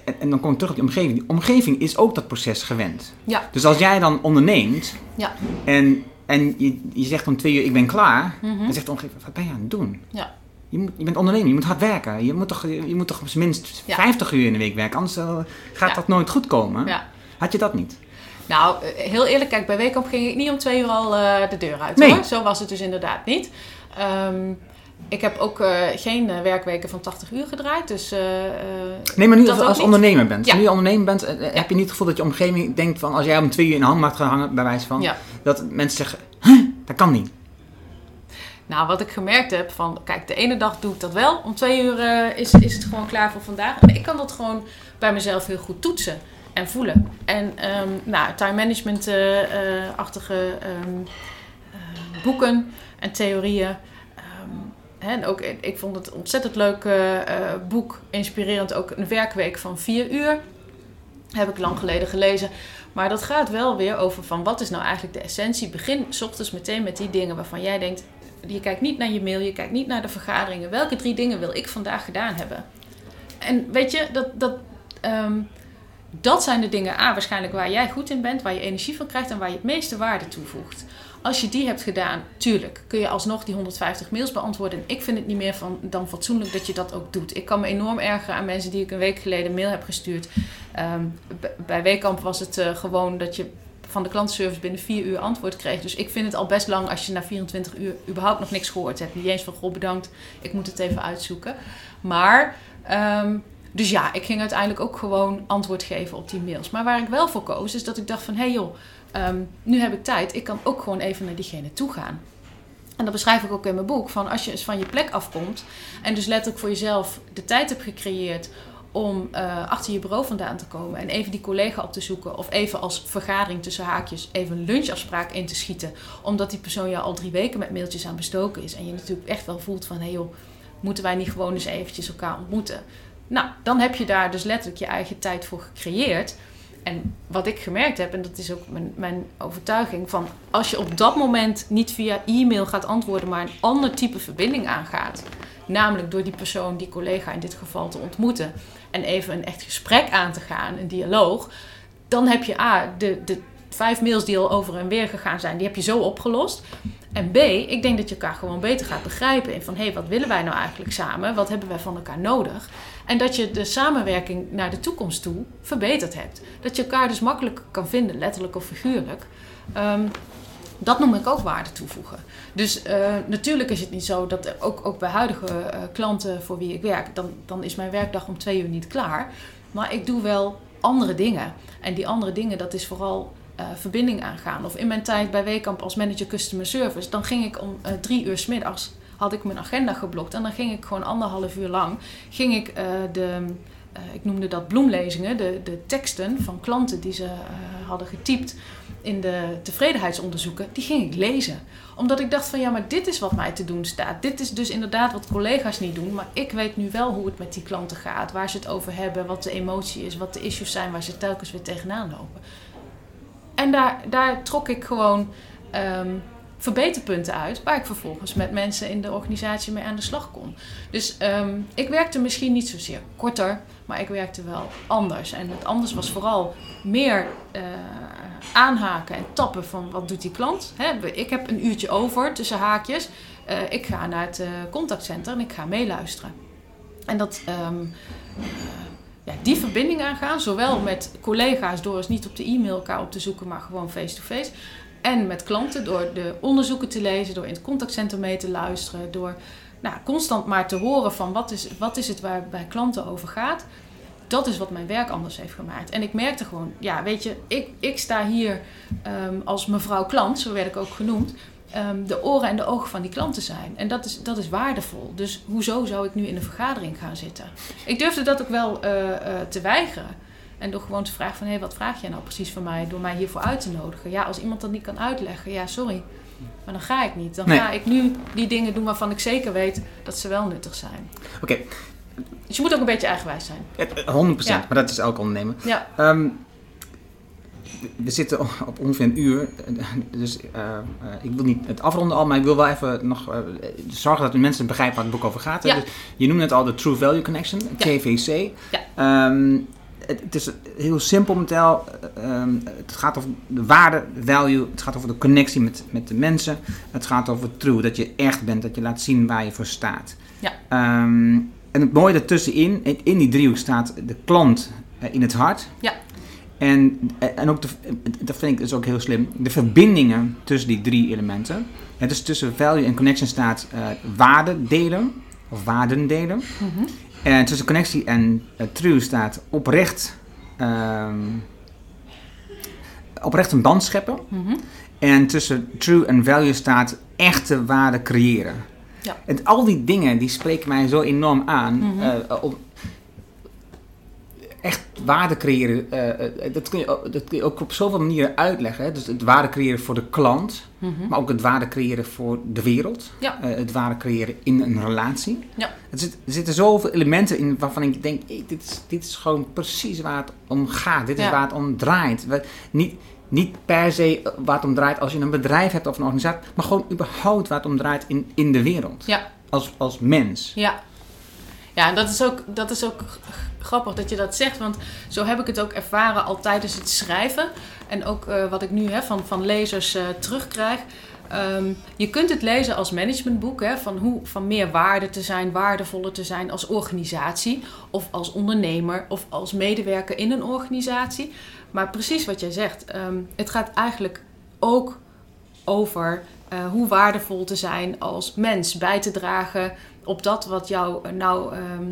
En, en dan kom ik terug op die omgeving. Die omgeving is ook dat proces gewend. Ja. Dus als jij dan onderneemt Ja. en, en je, je zegt om twee uur ik ben klaar, Mhm. dan zegt de omgeving, wat ben je aan het doen? Ja. Je, moet, je bent ondernemer, je moet hard werken. Je moet toch, je moet toch op zijn minst Ja. 50 uur in de week werken, anders eh, gaat Ja. dat nooit goed komen. Ja. Had je dat niet? Nou, eh, heel eerlijk, kijk, bij Weekamp ging ik niet om twee uur al eh, de deur uit. Nee. Hoor. Zo was het dus inderdaad niet. Ehm, ik heb ook eh, geen eh, werkweken van 80 uur gedraaid. Dus, eh, Nee, maar nu als, als ondernemer bent. Ja. Nu je ondernemer bent, heb je niet het gevoel dat je omgeving denkt van... als jij om twee uur in de hangmat gaat hangen, bij wijze van... ja. dat mensen zeggen, huh, dat kan niet. Nou, wat ik gemerkt heb van, kijk, de ene dag doe ik dat wel. Om twee uur is, is het gewoon klaar voor vandaag. En ik kan dat gewoon bij mezelf heel goed toetsen en voelen. En ehm, nou, time management eh, eh, achtige ehm, eh, boeken en theorieën. En ook, ik vond het ontzettend leuk eh, eh, boek, inspirerend ook een werkweek van vier uur. Heb ik lang geleden gelezen. Maar dat gaat wel weer over van wat is nou eigenlijk de essentie. Begin s ochtends meteen met die dingen waarvan jij denkt, je kijkt niet naar je mail, je kijkt niet naar de vergaderingen. Welke drie dingen wil ik vandaag gedaan hebben? En weet je, dat, dat, ehm, dat zijn de dingen, A, waarschijnlijk waar jij goed in bent, waar je energie van krijgt en waar je het meeste waarde toevoegt. Als je die hebt gedaan, tuurlijk, kun je alsnog die 150 mails beantwoorden. En ik vind het niet meer van, dan fatsoenlijk dat je dat ook doet. Ik kan me enorm ergeren aan mensen die ik een week geleden een mail heb gestuurd. Ehm, bij Weekamp was het eh, gewoon dat je van de klantenservice binnen vier uur antwoord kreeg. Dus ik vind het al best lang als je na 24 uur überhaupt nog niks gehoord hebt. Niet eens van, goh, bedankt, ik moet het even uitzoeken. Maar, ehm, dus ja, ik ging uiteindelijk ook gewoon antwoord geven op die mails. Maar waar ik wel voor koos, is dat ik dacht van, hé hey joh, ehm, nu heb ik tijd. Ik kan ook gewoon even naar diegene toe gaan. En dat beschrijf ik ook in mijn boek. Van als je eens van je plek afkomt en dus letterlijk voor jezelf de tijd hebt gecreëerd om eh, achter je bureau vandaan te komen en even die collega op te zoeken of even als vergadering tussen haakjes even een lunchafspraak in te schieten, omdat die persoon jou al drie weken met mailtjes aan bestoken is en je natuurlijk echt wel voelt van hé hey joh, moeten wij niet gewoon eens eventjes elkaar ontmoeten? Nou, dan heb je daar dus letterlijk je eigen tijd voor gecreëerd. En wat ik gemerkt heb, en dat is ook mijn, mijn overtuiging, van als je op dat moment niet via e-mail gaat antwoorden, maar een ander type verbinding aangaat, namelijk door die persoon, die collega in dit geval te ontmoeten en even een echt gesprek aan te gaan, een dialoog, dan heb je A, de, de vijf mails die al over en weer gegaan zijn, die heb je zo opgelost. En B, ik denk dat je elkaar gewoon beter gaat begrijpen in van hé, hey, wat willen wij nou eigenlijk samen? Wat hebben wij van elkaar nodig? En dat je de samenwerking naar de toekomst toe verbeterd hebt. Dat je elkaar dus makkelijker kan vinden, letterlijk of figuurlijk. Ehm, dat noem ik ook waarde toevoegen. Dus eh, natuurlijk is het niet zo dat ook, ook bij huidige eh, klanten voor wie ik werk, dan, dan is mijn werkdag om twee uur niet klaar. Maar ik doe wel andere dingen. En die andere dingen, dat is vooral eh, verbinding aangaan. Of in mijn tijd bij Weekamp als manager customer service, dan ging ik om drie uur 's middags had ik mijn agenda geblokt. En dan ging ik gewoon anderhalf uur lang, ging ik eh, de, eh, ik noemde dat bloemlezingen, de, de teksten van klanten die ze eh, hadden getypt in de tevredenheidsonderzoeken, die ging ik lezen. Omdat ik dacht van ja, maar dit is wat mij te doen staat. Dit is dus inderdaad wat collega's niet doen, maar ik weet nu wel hoe het met die klanten gaat, waar ze het over hebben, wat de emotie is, wat de issues zijn waar ze telkens weer tegenaan lopen. En daar, daar trok ik gewoon ehm, verbeterpunten uit, waar ik vervolgens met mensen in de organisatie mee aan de slag kon. Dus ehm, ik werkte misschien niet zozeer korter, maar ik werkte wel anders. En het anders was vooral meer eh, aanhaken en tappen van wat doet die klant. Ik heb een uurtje over tussen haakjes. Eh, ik ga naar het eh, contactcenter en ik ga meeluisteren. En dat, ehm, eh, ja, die verbinding aangaan, zowel met collega's door eens niet op de e-mail elkaar op te zoeken, maar gewoon face-to-face. En met klanten door de onderzoeken te lezen, door in het contactcentrum mee te luisteren, door nou, constant maar te horen van wat is, wat is het waar bij klanten over gaat. Dat is wat mijn werk anders heeft gemaakt. En ik merkte gewoon, ja, weet je, ik, ik sta hier ehm, als mevrouw klant, zo werd ik ook genoemd, ehm, de oren en de ogen van die klanten zijn. En dat is, dat is waardevol. Dus hoezo zou ik nu in een vergadering gaan zitten? Ik durfde dat ook wel eh, eh, te weigeren. En door gewoon te vragen van, hé, hey, wat vraag jij nou precies van mij? Door mij hiervoor uit te nodigen. Ja, als iemand dat niet kan uitleggen, ja, sorry. Maar dan ga ik niet. Dan Nee. ga ik nu die dingen doen waarvan ik zeker weet dat ze wel nuttig zijn. Oké, Dus je moet ook een beetje eigenwijs zijn. eh, 100%, Ja. maar dat is elk ondernemer. Ja, Ehm, we zitten op ongeveer een uur, dus eh, eh, ik wil niet het afronden al, maar ik wil wel even nog eh, zorgen dat de mensen begrijpen waar het boek over gaat. Ja. Dus je noemde het al de True Value Connection, TVC. Ja. Het, het is heel simpel meteen. ehm, het gaat over de waarde, value, het gaat over de connectie met, met de mensen. Het gaat over true, dat je echt bent, dat je laat zien waar je voor staat. Ja. Ehm, en het mooie ertussenin, in, in die driehoek staat de klant eh, in het hart. Ja. En, eh, en ook, de, dat vind ik dus ook heel slim, de verbindingen tussen die drie elementen. Het is tussen value en connection staat eh waarde delen, of waarden delen. Mhm. En tussen connectie en true staat oprecht, ehm, oprecht een band scheppen. Mhm. En tussen true en value staat echte waarde creëren. Ja. En al die dingen die spreken mij zo enorm aan. Mhm. eh, om echt waarde creëren, eh, eh, dat, kun je, ook- dat kun je ook op zoveel manieren uitleggen. Hè? Dus het waarde creëren voor de klant, Mhm. maar ook het waarde creëren voor de wereld. Ja. Eh, het waarde creëren in een relatie. Ja. Er, zit, er zitten zoveel elementen in waarvan ik denk, hey, dit, is, dit is gewoon precies waar het om gaat. Dit is Ja. waar het om draait. We- niet, niet per se waar het om draait als je een bedrijf hebt of een organisatie, maar gewoon überhaupt waar het om draait in, in de wereld. Ja. Als, als mens. Ja. Ja, en dat is, ook, dat is ook grappig dat je dat zegt. Want zo heb ik het ook ervaren al tijdens het schrijven. En ook eh, wat ik nu hè, van, van lezers eh, terugkrijg. Ehm, je kunt het lezen als managementboek. Hè, van hoe van meer waarde te zijn, waardevoller te zijn als organisatie. Of als ondernemer of als medewerker in een organisatie. Maar precies wat jij zegt. ehm, het gaat eigenlijk ook over eh, hoe waardevol te zijn als mens. Bij te dragen op dat wat jou nou ehm,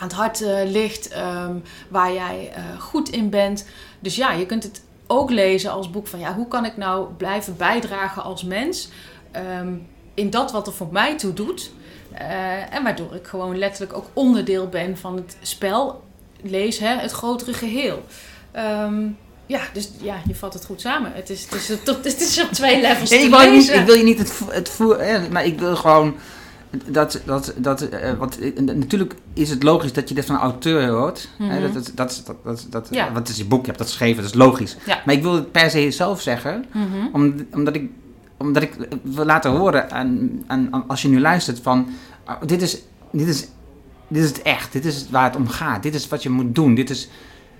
aan het hart eh, ligt, ehm, waar jij eh, goed in bent. Dus ja, je kunt het ook lezen als boek van ja, hoe kan ik nou blijven bijdragen als mens ehm, in dat wat er voor mij toe doet. Eh, en waardoor ik gewoon letterlijk ook onderdeel ben van het spel. Lees hè, het grotere geheel. Ehm, ja, dus ja, je vat het goed samen. Het is, het is, het is, het is op twee levels [LAUGHS] Nee, te ik, wil je niet, lezen. ik wil je niet het, het voer, maar ik wil gewoon dat, dat, dat eh, want eh, natuurlijk is het logisch dat je dit van een auteur hoort. hè, Mhm. dat, dat, dat, dat, dat, dat, Ja. Wat is je boek? Je hebt dat geschreven, dat is logisch. Ja. Maar ik wil het per se zelf zeggen, Mhm. om, omdat ik omdat ik wil laten horen aan, aan, als je nu luistert van ah, dit is, dit is dit is het echt, dit is waar het om gaat, dit is wat je moet doen, dit is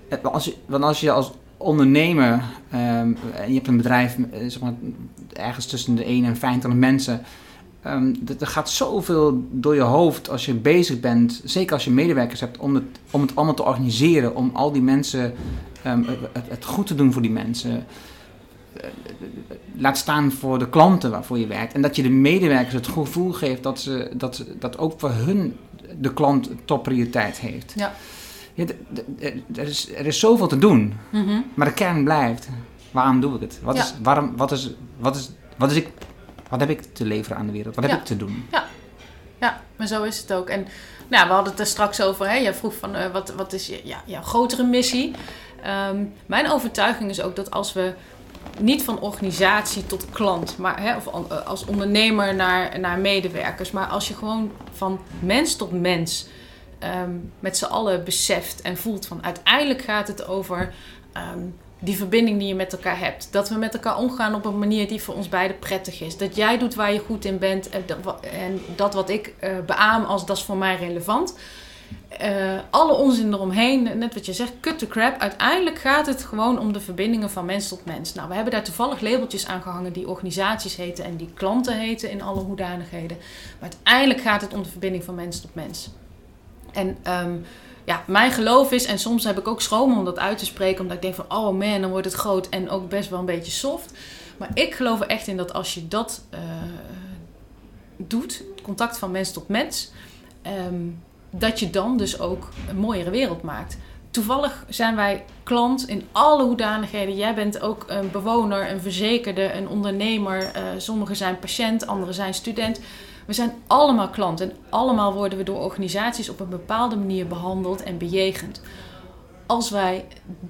eh, als je, want als je als ondernemer ehm, en je hebt een bedrijf eh, zeg maar, ergens tussen de 1 en 25 mensen ehm, er gaat zoveel door je hoofd als je bezig bent, zeker als je medewerkers hebt, om het, om het allemaal te organiseren, om al die mensen ehm, het, het goed te doen voor die mensen. Laat staan voor de klanten waarvoor je werkt. En dat je de medewerkers het gevoel geeft dat, ze, dat, dat ook voor hun de klant topprioriteit heeft. Ja. Er, is, er is zoveel te doen, Mhm. maar de kern blijft. Waarom doe ik het? Wat, Ja. is, waarom, wat, is, wat, is, wat, is ik, wat heb ik te leveren aan de wereld? Wat heb Ja. ik te doen? Ja, maar zo is het ook. En nou, we hadden het er straks over. Hè? Jij vroeg van eh, wat, wat is je, ja, jouw grotere missie? Ehm, mijn overtuiging is ook dat als we niet van organisatie tot klant, maar hè, of eh, als ondernemer naar, naar medewerkers, maar als je gewoon van mens tot mens ehm, met z'n allen beseft en voelt van uiteindelijk gaat het over ehm, die verbinding die je met elkaar hebt. Dat we met elkaar omgaan op een manier die voor ons beiden prettig is. Dat jij doet waar je goed in bent en dat, en dat wat ik eh beaam als dat is voor mij relevant. Eh, alle onzin eromheen, net wat je zegt, cut the crap. Uiteindelijk gaat het gewoon om de verbindingen van mens tot mens. Nou, we hebben daar toevallig labeltjes aan gehangen die organisaties heten en die klanten heten in alle hoedanigheden. Maar uiteindelijk gaat het om de verbinding van mens tot mens. En ehm, ja, mijn geloof is, en soms heb ik ook schroom om dat uit te spreken, omdat ik denk van, oh man, dan wordt het groot en ook best wel een beetje soft. Maar ik geloof er echt in dat als je dat, eh, doet, contact van mens tot mens, ehm, dat je dan dus ook een mooiere wereld maakt. Toevallig zijn wij klant in alle hoedanigheden. Jij bent ook een bewoner, een verzekerde, een ondernemer. Uh, sommigen zijn patiënt, anderen zijn student. We zijn allemaal klant en allemaal worden we door organisaties op een bepaalde manier behandeld en bejegend. Als wij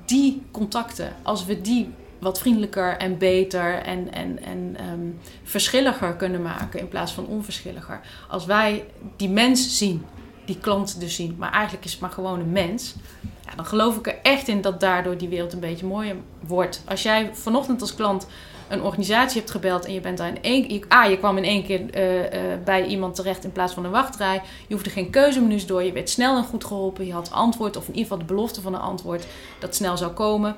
die contacten, als we die wat vriendelijker en beter en, en, en um, verschilliger kunnen maken in plaats van onverschilliger. Als wij die mens zien, die klant dus zien, maar eigenlijk is het maar gewoon een mens. Ja, dan geloof ik er echt in dat daardoor die wereld een beetje mooier wordt. Als jij vanochtend als klant een organisatie hebt gebeld en je bent daar in één keer. Ah, je kwam in één keer uh, uh, bij iemand terecht in plaats van een wachtrij. Je hoefde geen keuzemenu's door. Je werd snel en goed geholpen. Je had antwoord, of in ieder geval de belofte van een antwoord dat snel zou komen.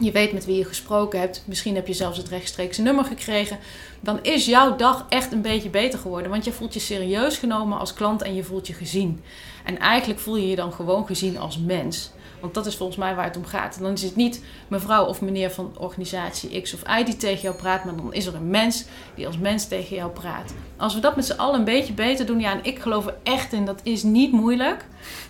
Je weet met wie je gesproken hebt. Misschien heb je zelfs het rechtstreekse nummer gekregen. Dan is jouw dag echt een beetje beter geworden. Want je voelt je serieus genomen als klant en je voelt je gezien. En eigenlijk voel je je dan gewoon gezien als mens. Want dat is volgens mij waar het om gaat. En dan is het niet mevrouw of meneer van organisatie X of Y die tegen jou praat, maar dan is er een mens die als mens tegen jou praat. Als we dat met z'n allen een beetje beter doen, ja, en ik geloof er echt in, dat is niet moeilijk.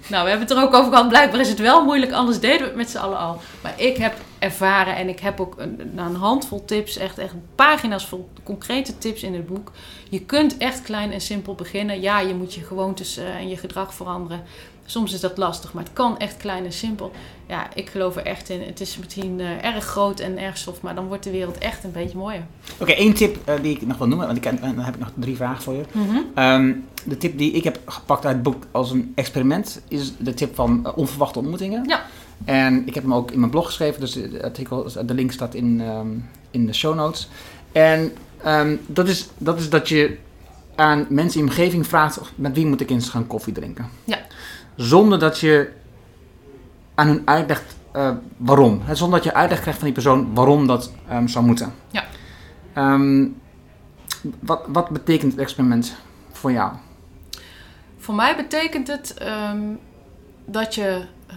Nou, we hebben het er ook over gehad, blijkbaar is het wel moeilijk, anders deden we het met z'n allen al. Maar ik heb ervaren en ik heb ook een, een handvol tips, echt, echt pagina's vol concrete tips in het boek. Je kunt echt klein en simpel beginnen. Ja, je moet je gewoontes uh, en je gedrag veranderen. Soms is dat lastig, maar het kan echt klein en simpel. Ja, ik geloof er echt in. Het is misschien uh, erg groot en erg soft, maar dan wordt de wereld echt een beetje mooier. Oké, okay, één tip uh, die ik nog wil noemen, want ik, uh, dan heb ik nog drie vragen voor je. Mm -hmm. um, de tip die ik heb gepakt uit het boek als een experiment is de tip van onverwachte ontmoetingen. Ja. En ik heb hem ook in mijn blog geschreven, dus de, artikel, de link staat in, um, in de show notes. En um, dat, is, dat is dat je aan mensen in je omgeving vraagt met wie moet ik eens gaan koffie drinken. Ja. Zonder dat je aan hun uitlegt uh, waarom. Zonder dat je uitleg krijgt van die persoon waarom dat um, zou moeten. Ja. Um, wat, wat betekent het experiment voor jou? Voor mij betekent het um, dat je uh,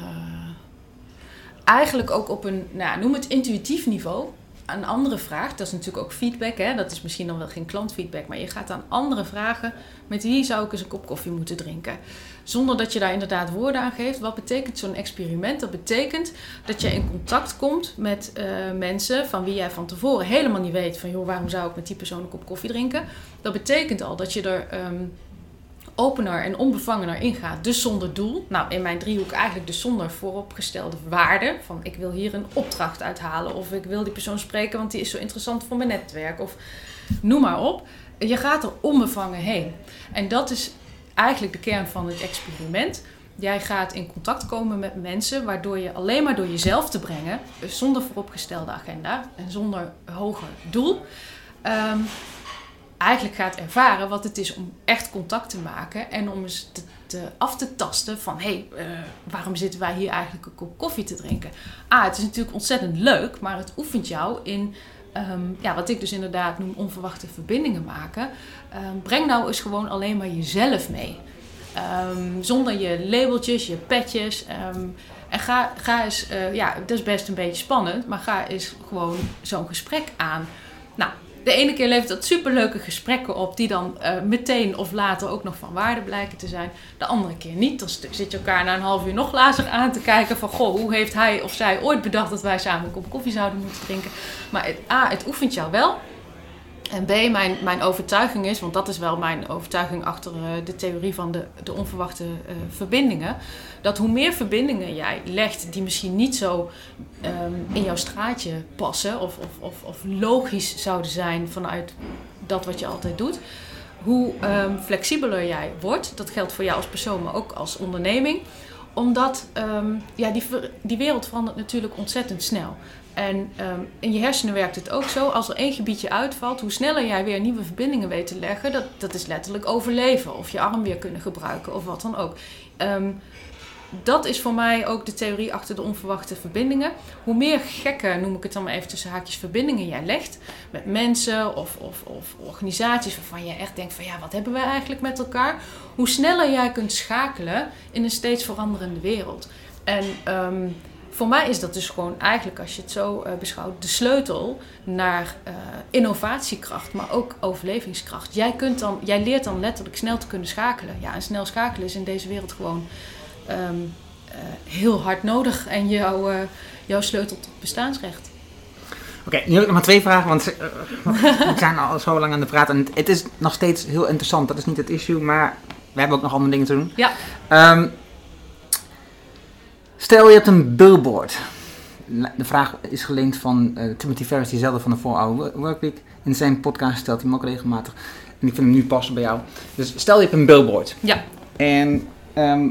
eigenlijk ook op een, nou, noem het intuïtief niveau, aan anderen vraagt. Dat is natuurlijk ook feedback. Hè? Dat is misschien dan wel geen klantfeedback. Maar je gaat aan anderen vragen. Met wie zou ik eens een kop koffie moeten drinken? Zonder dat je daar inderdaad woorden aan geeft. Wat betekent zo'n experiment? Dat betekent dat je in contact komt met uh, mensen van wie jij van tevoren helemaal niet weet. Van joh, waarom zou ik met die persoon een kop koffie drinken? Dat betekent al dat je er... Um, opener en onbevangener ingaat, dus zonder doel. Nou, in mijn driehoek eigenlijk dus zonder vooropgestelde waarde. Van ik wil hier een opdracht uithalen of ik wil die persoon spreken, want die is zo interessant voor mijn netwerk of noem maar op. Je gaat er onbevangen heen. En dat is eigenlijk de kern van het experiment. Jij gaat in contact komen met mensen, waardoor je alleen maar door jezelf te brengen, dus zonder vooropgestelde agenda en zonder hoger doel, um, eigenlijk gaat ervaren wat het is om echt contact te maken en om eens te, af te tasten van hé, hey, uh, waarom zitten wij hier eigenlijk een kop koffie te drinken? Ah, het is natuurlijk ontzettend leuk, maar het oefent jou in um, ja, wat ik dus inderdaad noem onverwachte verbindingen maken. Um, breng nou eens gewoon alleen maar jezelf mee. Um, zonder je labeltjes, je petjes. en ga, ga eens, uh, ja, dat is best een beetje spannend, maar ga eens gewoon zo'n gesprek aan. Nou, de ene keer levert dat superleuke gesprekken op, die dan uh, meteen of later ook nog van waarde blijken te zijn. De andere keer niet. Dan zit je elkaar na een half uur nog lazer aan te kijken van, goh, hoe heeft hij of zij ooit bedacht dat wij samen een kop koffie zouden moeten drinken. Maar het, A, het oefent jou wel. En B, mijn, mijn overtuiging is, want dat is wel mijn overtuiging achter uh, de theorie van de, de onverwachte uh, verbindingen. Dat hoe meer verbindingen jij legt die misschien niet zo um, in jouw straatje passen of, of, of, of, logisch zouden zijn vanuit dat wat je altijd doet. Hoe um, flexibeler jij wordt, dat geldt voor jou als persoon, maar ook als onderneming omdat um, ja, die, die wereld verandert natuurlijk ontzettend snel. En um, in je hersenen werkt het ook zo. Als er één gebiedje uitvalt, hoe sneller jij weer nieuwe verbindingen weet te leggen, dat, dat is letterlijk overleven. Of je arm weer kunnen gebruiken of wat dan ook. Um, dat is voor mij ook de theorie achter de onverwachte verbindingen. Hoe meer gekke, noem ik het dan maar even tussen haakjes, verbindingen jij legt met mensen of, of, of organisaties waarvan je echt denkt van ja, wat hebben wij eigenlijk met elkaar? Hoe sneller jij kunt schakelen in een steeds veranderende wereld. En um, voor mij is dat dus gewoon eigenlijk, als je het zo eh, beschouwt, de sleutel naar eh, innovatiekracht, maar ook overlevingskracht. Jij, kunt dan, jij leert dan letterlijk snel te kunnen schakelen. Ja, en snel schakelen is in deze wereld gewoon ehm, eh, heel hard nodig en jouw, jouw sleutel tot bestaansrecht. Oké, nu heb ik nog maar twee vragen, want [LAUGHS] we zijn al zo lang aan de praat. En het, het is nog steeds heel interessant, dat is niet het issue, maar we hebben ook nog andere dingen te doen. Ja, Ehm, stel je hebt een billboard. De vraag is geleend van eh, Timothy Ferris, diezelfde van de 4-Hour Workweek. In zijn podcast stelt hij hem ook regelmatig. En ik vind hem nu passen bij jou. Dus stel je hebt een billboard. ja, En ehm,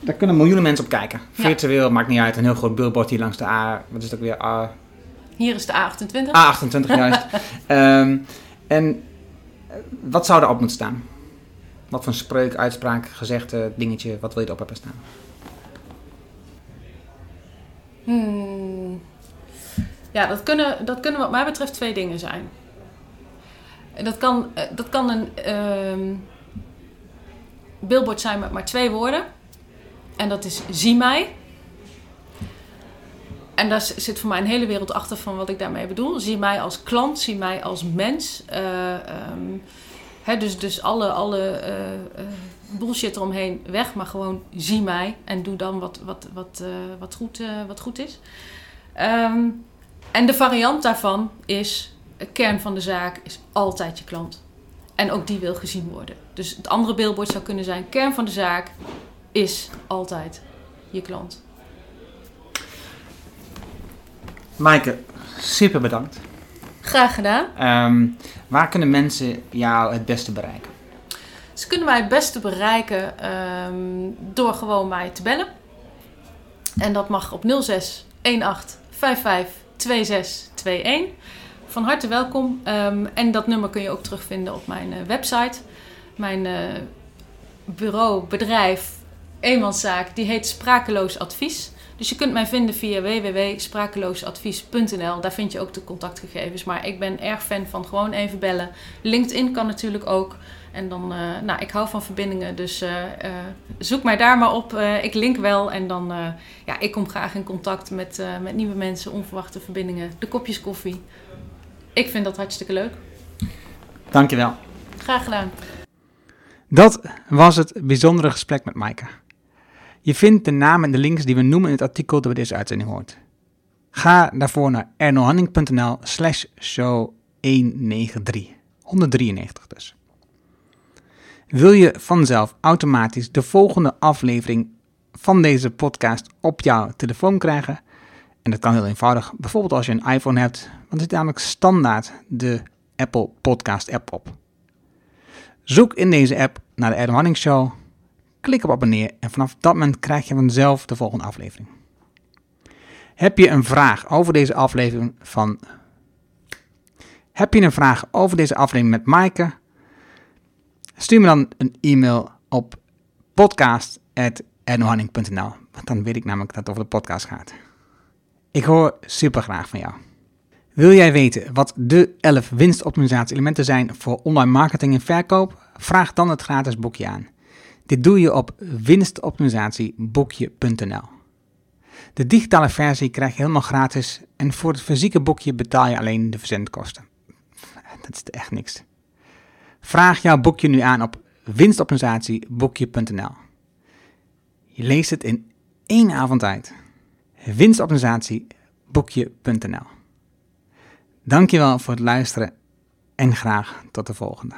daar kunnen miljoenen mensen op kijken. Ja. Virtueel, maakt niet uit. Een heel groot billboard hier langs de A... Wat is het ook weer? A, hier is de A28. A28 juist. [LAUGHS] Ehm, en eh, wat zou erop moeten staan? Wat voor spreuk, uitspraak, gezegde, dingetje, wat wil je erop hebben staan? Hmm. Ja, dat kunnen, dat kunnen wat mij betreft twee dingen zijn. Dat kan, eh, dat kan een ehm, billboard zijn met maar twee woorden. En dat is zie mij. En daar zit voor mij een hele wereld achter van wat ik daarmee bedoel. Zie mij als klant, zie mij als mens. Eh, ehm, dus, dus alle, alle eh, bullshit eromheen weg, maar gewoon zie mij en doe dan wat, wat, wat, eh, wat, goed, eh, wat goed is. Ehm, en de variant daarvan is, de kern van de zaak is altijd je klant. En ook die wil gezien worden. Dus het andere billboard zou kunnen zijn, kern van de zaak is altijd je klant. Maaike, super bedankt. Graag gedaan. Ehm, waar kunnen mensen jou het beste bereiken? Ze kunnen mij het beste bereiken ehm, door gewoon mij te bellen. En dat mag op 06 18 55 26 21. Van harte welkom. Ehm, en dat nummer kun je ook terugvinden op mijn eh, website. Mijn eh, bureau, bedrijf, eenmanszaak, die heet Sprakeloos Advies. Dus je kunt mij vinden via www.sprakeloosadvies.nl. Daar vind je ook de contactgegevens. Maar ik ben erg fan van gewoon even bellen. LinkedIn kan natuurlijk ook. En dan, eh, nou, ik hou van verbindingen, dus eh, eh, zoek mij daar maar op. Eh, ik link wel en dan, eh, ja, ik kom graag in contact met, eh, met nieuwe mensen, onverwachte verbindingen, de kopjes koffie. Ik vind dat hartstikke leuk. Dankjewel. Graag gedaan. Dat was het bijzondere gesprek met Maaike. Je vindt de namen en de links die we noemen in het artikel dat bij deze uitzending hoort. Ga daarvoor naar ernohanning.nl slash show 193. 193 dus. Wil je vanzelf automatisch de volgende aflevering van deze podcast op jouw telefoon krijgen? En dat kan heel eenvoudig, bijvoorbeeld als je een iPhone hebt, want er zit namelijk standaard de Apple Podcast app op. Zoek in deze app naar de Adam Hanning Show, klik op abonneer en vanaf dat moment krijg je vanzelf de volgende aflevering. Heb je een vraag over deze aflevering van... Heb je een vraag over deze aflevering met Maaike? Stuur me dan een e-mail op podcast.ernohanning.nl Want dan weet ik namelijk dat het over de podcast gaat. Ik hoor super graag van jou. Wil jij weten wat de 11 winstoptimalisatie-elementen zijn voor online marketing en verkoop? Vraag dan het gratis boekje aan. Dit doe je op winstoptimalisatieboekje.nl. De digitale versie krijg je helemaal gratis en voor het fysieke boekje betaal je alleen de verzendkosten. Dat is echt niks. Vraag jouw boekje nu aan op winstoptimalisatieboekje.nl. Je leest het in één avond uit. Winstoptimalisatieboekje.nl. Dankjewel voor het luisteren en graag tot de volgende.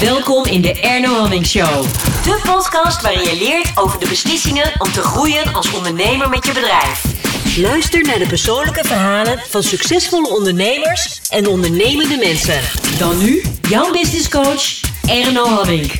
Welkom in de Erno Hamming Show. De podcast waarin je leert over de beslissingen om te groeien als ondernemer met je bedrijf. Luister naar de persoonlijke verhalen van succesvolle ondernemers en ondernemende mensen. Dan nu jouw business coach Erno Hamming.